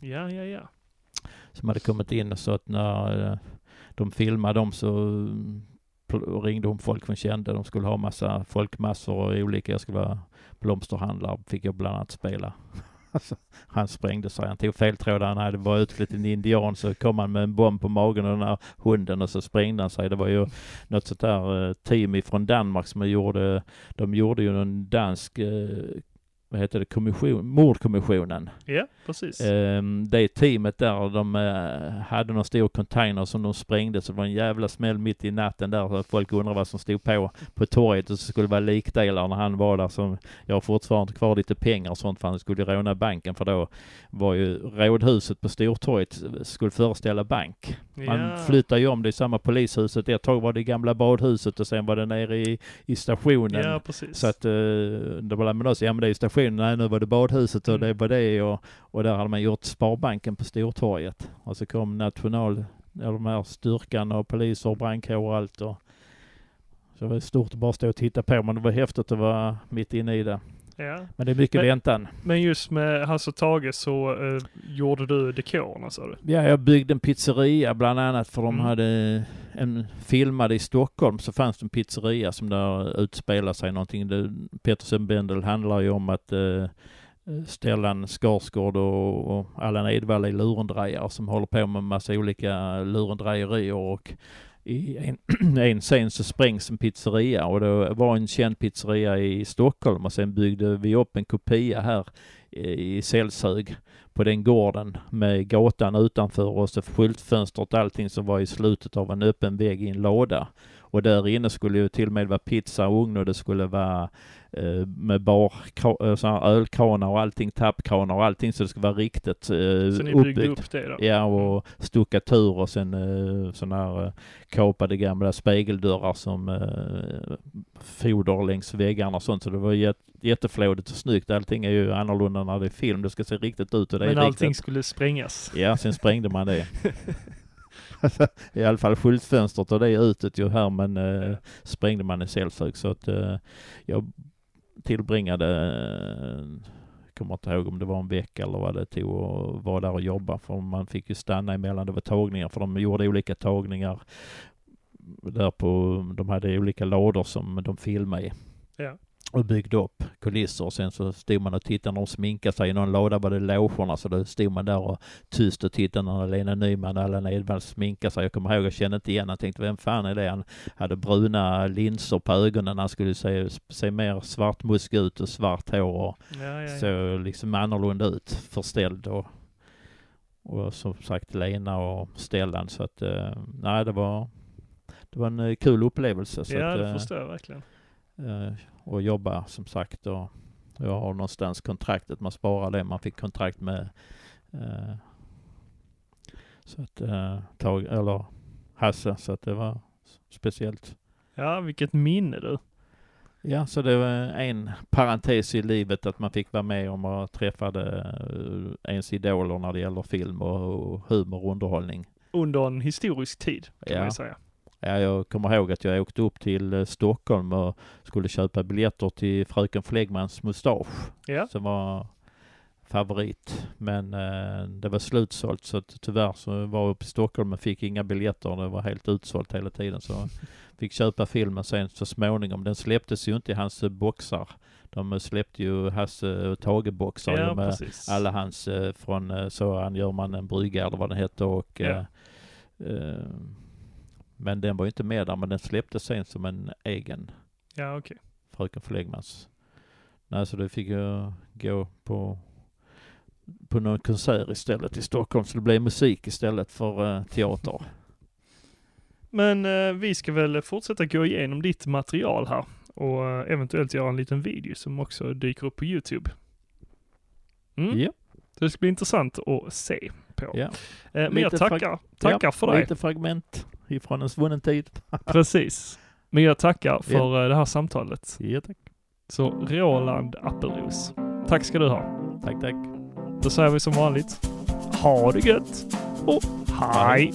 ja, ja, ja. Som hade kommit in så att när eh, de filmade dem så ringde hon folk hon kände. De skulle ha massa folkmassor och olika. Jag skulle vara blomsterhandlare. Fick jag bland annat spela. Alltså, han sprängde sig. Han tog fel tråd. Han hade bara utklädd en indian. Så kom han med en bomb på magen och den här hunden och så sprängde han sig. Det var ju något sånt där eh, team ifrån Danmark som gjorde. De gjorde ju en dansk eh, vad heter det, kommission, mordkommissionen. Ja, precis. Ehm, det teamet där, de eh, hade någon stor container som de sprängde så det var en jävla smäll mitt i natten där. Så folk undrade vad som stod på på torget och så skulle det vara likdelar när han var där. Som, jag har fortfarande kvar lite pengar och sånt för han skulle råna banken för då var ju rådhuset på Stortorget skulle föreställa bank. Man ja. flyttade ju om det i samma polishuset. Ett tag var det gamla badhuset och sen var det nere i, i stationen. Ja, precis. Så att eh, det var med oss, ja men det är ju stationen, nej nu var det badhuset och Mm. det var det och, och där hade man gjort Sparbanken på Stortorget. Och så kom national, eller de här styrkan och poliser och brandkår och allt och så det var stort att bara stå och titta på men det var häftigt att vara mitt inne i det. Ja. Men det är mycket Men- väntan. Men just med Hasse och Tage så eh, gjorde du dekorerna sa du? Ja, jag byggde en pizzeria bland annat för de Mm. hade en filmade i Stockholm så fanns det en pizzeria som där utspelar sig någonting. Det, Pettersen Bendel handlar ju om att eh, Stellan Skarsgård och, och Allan Edwall är lurendrejare som håller på med massa olika lurendrejerier och i en, en scen så sprängs en pizzeria och det var en känd pizzeria i Stockholm och sen byggde vi upp en kopia här i Sällshög på den gården med gatan utanför och så skyltfönstret och allting som var i slutet av en öppen vägg i en låda. Och där inne skulle ju till och med vara pizza och det skulle vara eh, med bar, eh, såna ölkranar och allting, tappkranar och allting så det skulle vara riktigt eh, Så ni byggde uppbyggt. upp det då? Ja, och stuckatur och sen eh, sådana här eh, kapade gamla spegeldörrar som eh, foder längs väggarna och sånt. Så det var jät jätteflådigt och snyggt. Allting är ju annorlunda när det är film. Det ska se riktigt ut och det Men är allting riktigt. skulle sprängas? Ja, sen sprängde man det. I alla fall skyltfönstret och det är utet ju här men eh, sprängde man i Sällshög så att eh, jag tillbringade, eh, kommer inte ihåg om det var en vecka eller vad det tog att vara där och jobba för man fick ju stanna emellan, det var tagningar för de gjorde olika tagningar där på, de hade olika lådor som de filmade i. Ja. Och byggde upp kulisser och sen så stod man och tittade när de sminkade sig. I någon låda var det logerna så då stod man där och tyst och tittade när Lena Nyman och Allan Edwall sminkade sig. Jag kommer ihåg, jag kände inte igen Han tänkte, vem fan är det? Han hade bruna linser på ögonen. Han skulle se, se mer svartmusk ut och svart hår och Ja, ja, ja. så liksom annorlunda ut, förställd och, och som sagt Lena och Stellan. Så att, eh, nej det var, det var en eh, kul upplevelse. Så ja att, det eh, förstår jag verkligen. Eh, och jobba som sagt och jag har någonstans kontraktet, man sparar det, man fick kontrakt med eh, så att eh, tag, eller Hasse, så att det var speciellt. Ja, vilket minne du. Ja, så det var en parentes i livet att man fick vara med om och träffade ens idoler när det gäller film och, och humor och underhållning. under en historisk tid, kan Ja. man ju säga. Ja, jag kommer ihåg att jag åkte upp till eh, Stockholm och skulle köpa biljetter till Fröken Flegmans mustasch. Ja. Som var favorit. Men eh, det var slutsålt så att tyvärr så var jag uppe i Stockholm och fick inga biljetter. Det var helt utsålt hela tiden. Så fick köpa filmen sen så småningom. Den släpptes ju inte i hans eh, boxar. De eh, släppte ju Hasse och Tage-boxar Ja, med precis. alla hans från Så han gör man en brygga eller vad den hette och Ja. eh, men den var ju inte med där men den släpptes sen som en egen Ja, okej. Fröken Flegmans. Nej så då fick jag gå på på någon konsert istället i Stockholm så det blev musik istället för eh, teater. Men eh, vi ska väl fortsätta gå igenom ditt material här och eh, eventuellt göra en liten video som också dyker upp på YouTube. Mm. Ja, Så det ska bli intressant att se på. ja. Men Lite jag tackar, tackar ja, för dig. Lite fragment ifrån en svunnen tid. Precis. Men jag tackar för eh, det här samtalet. Ja, tack. Så Roland Appelros. Tack ska du ha. Tack, tack. Då säger vi som vanligt. Ha det gött och hej!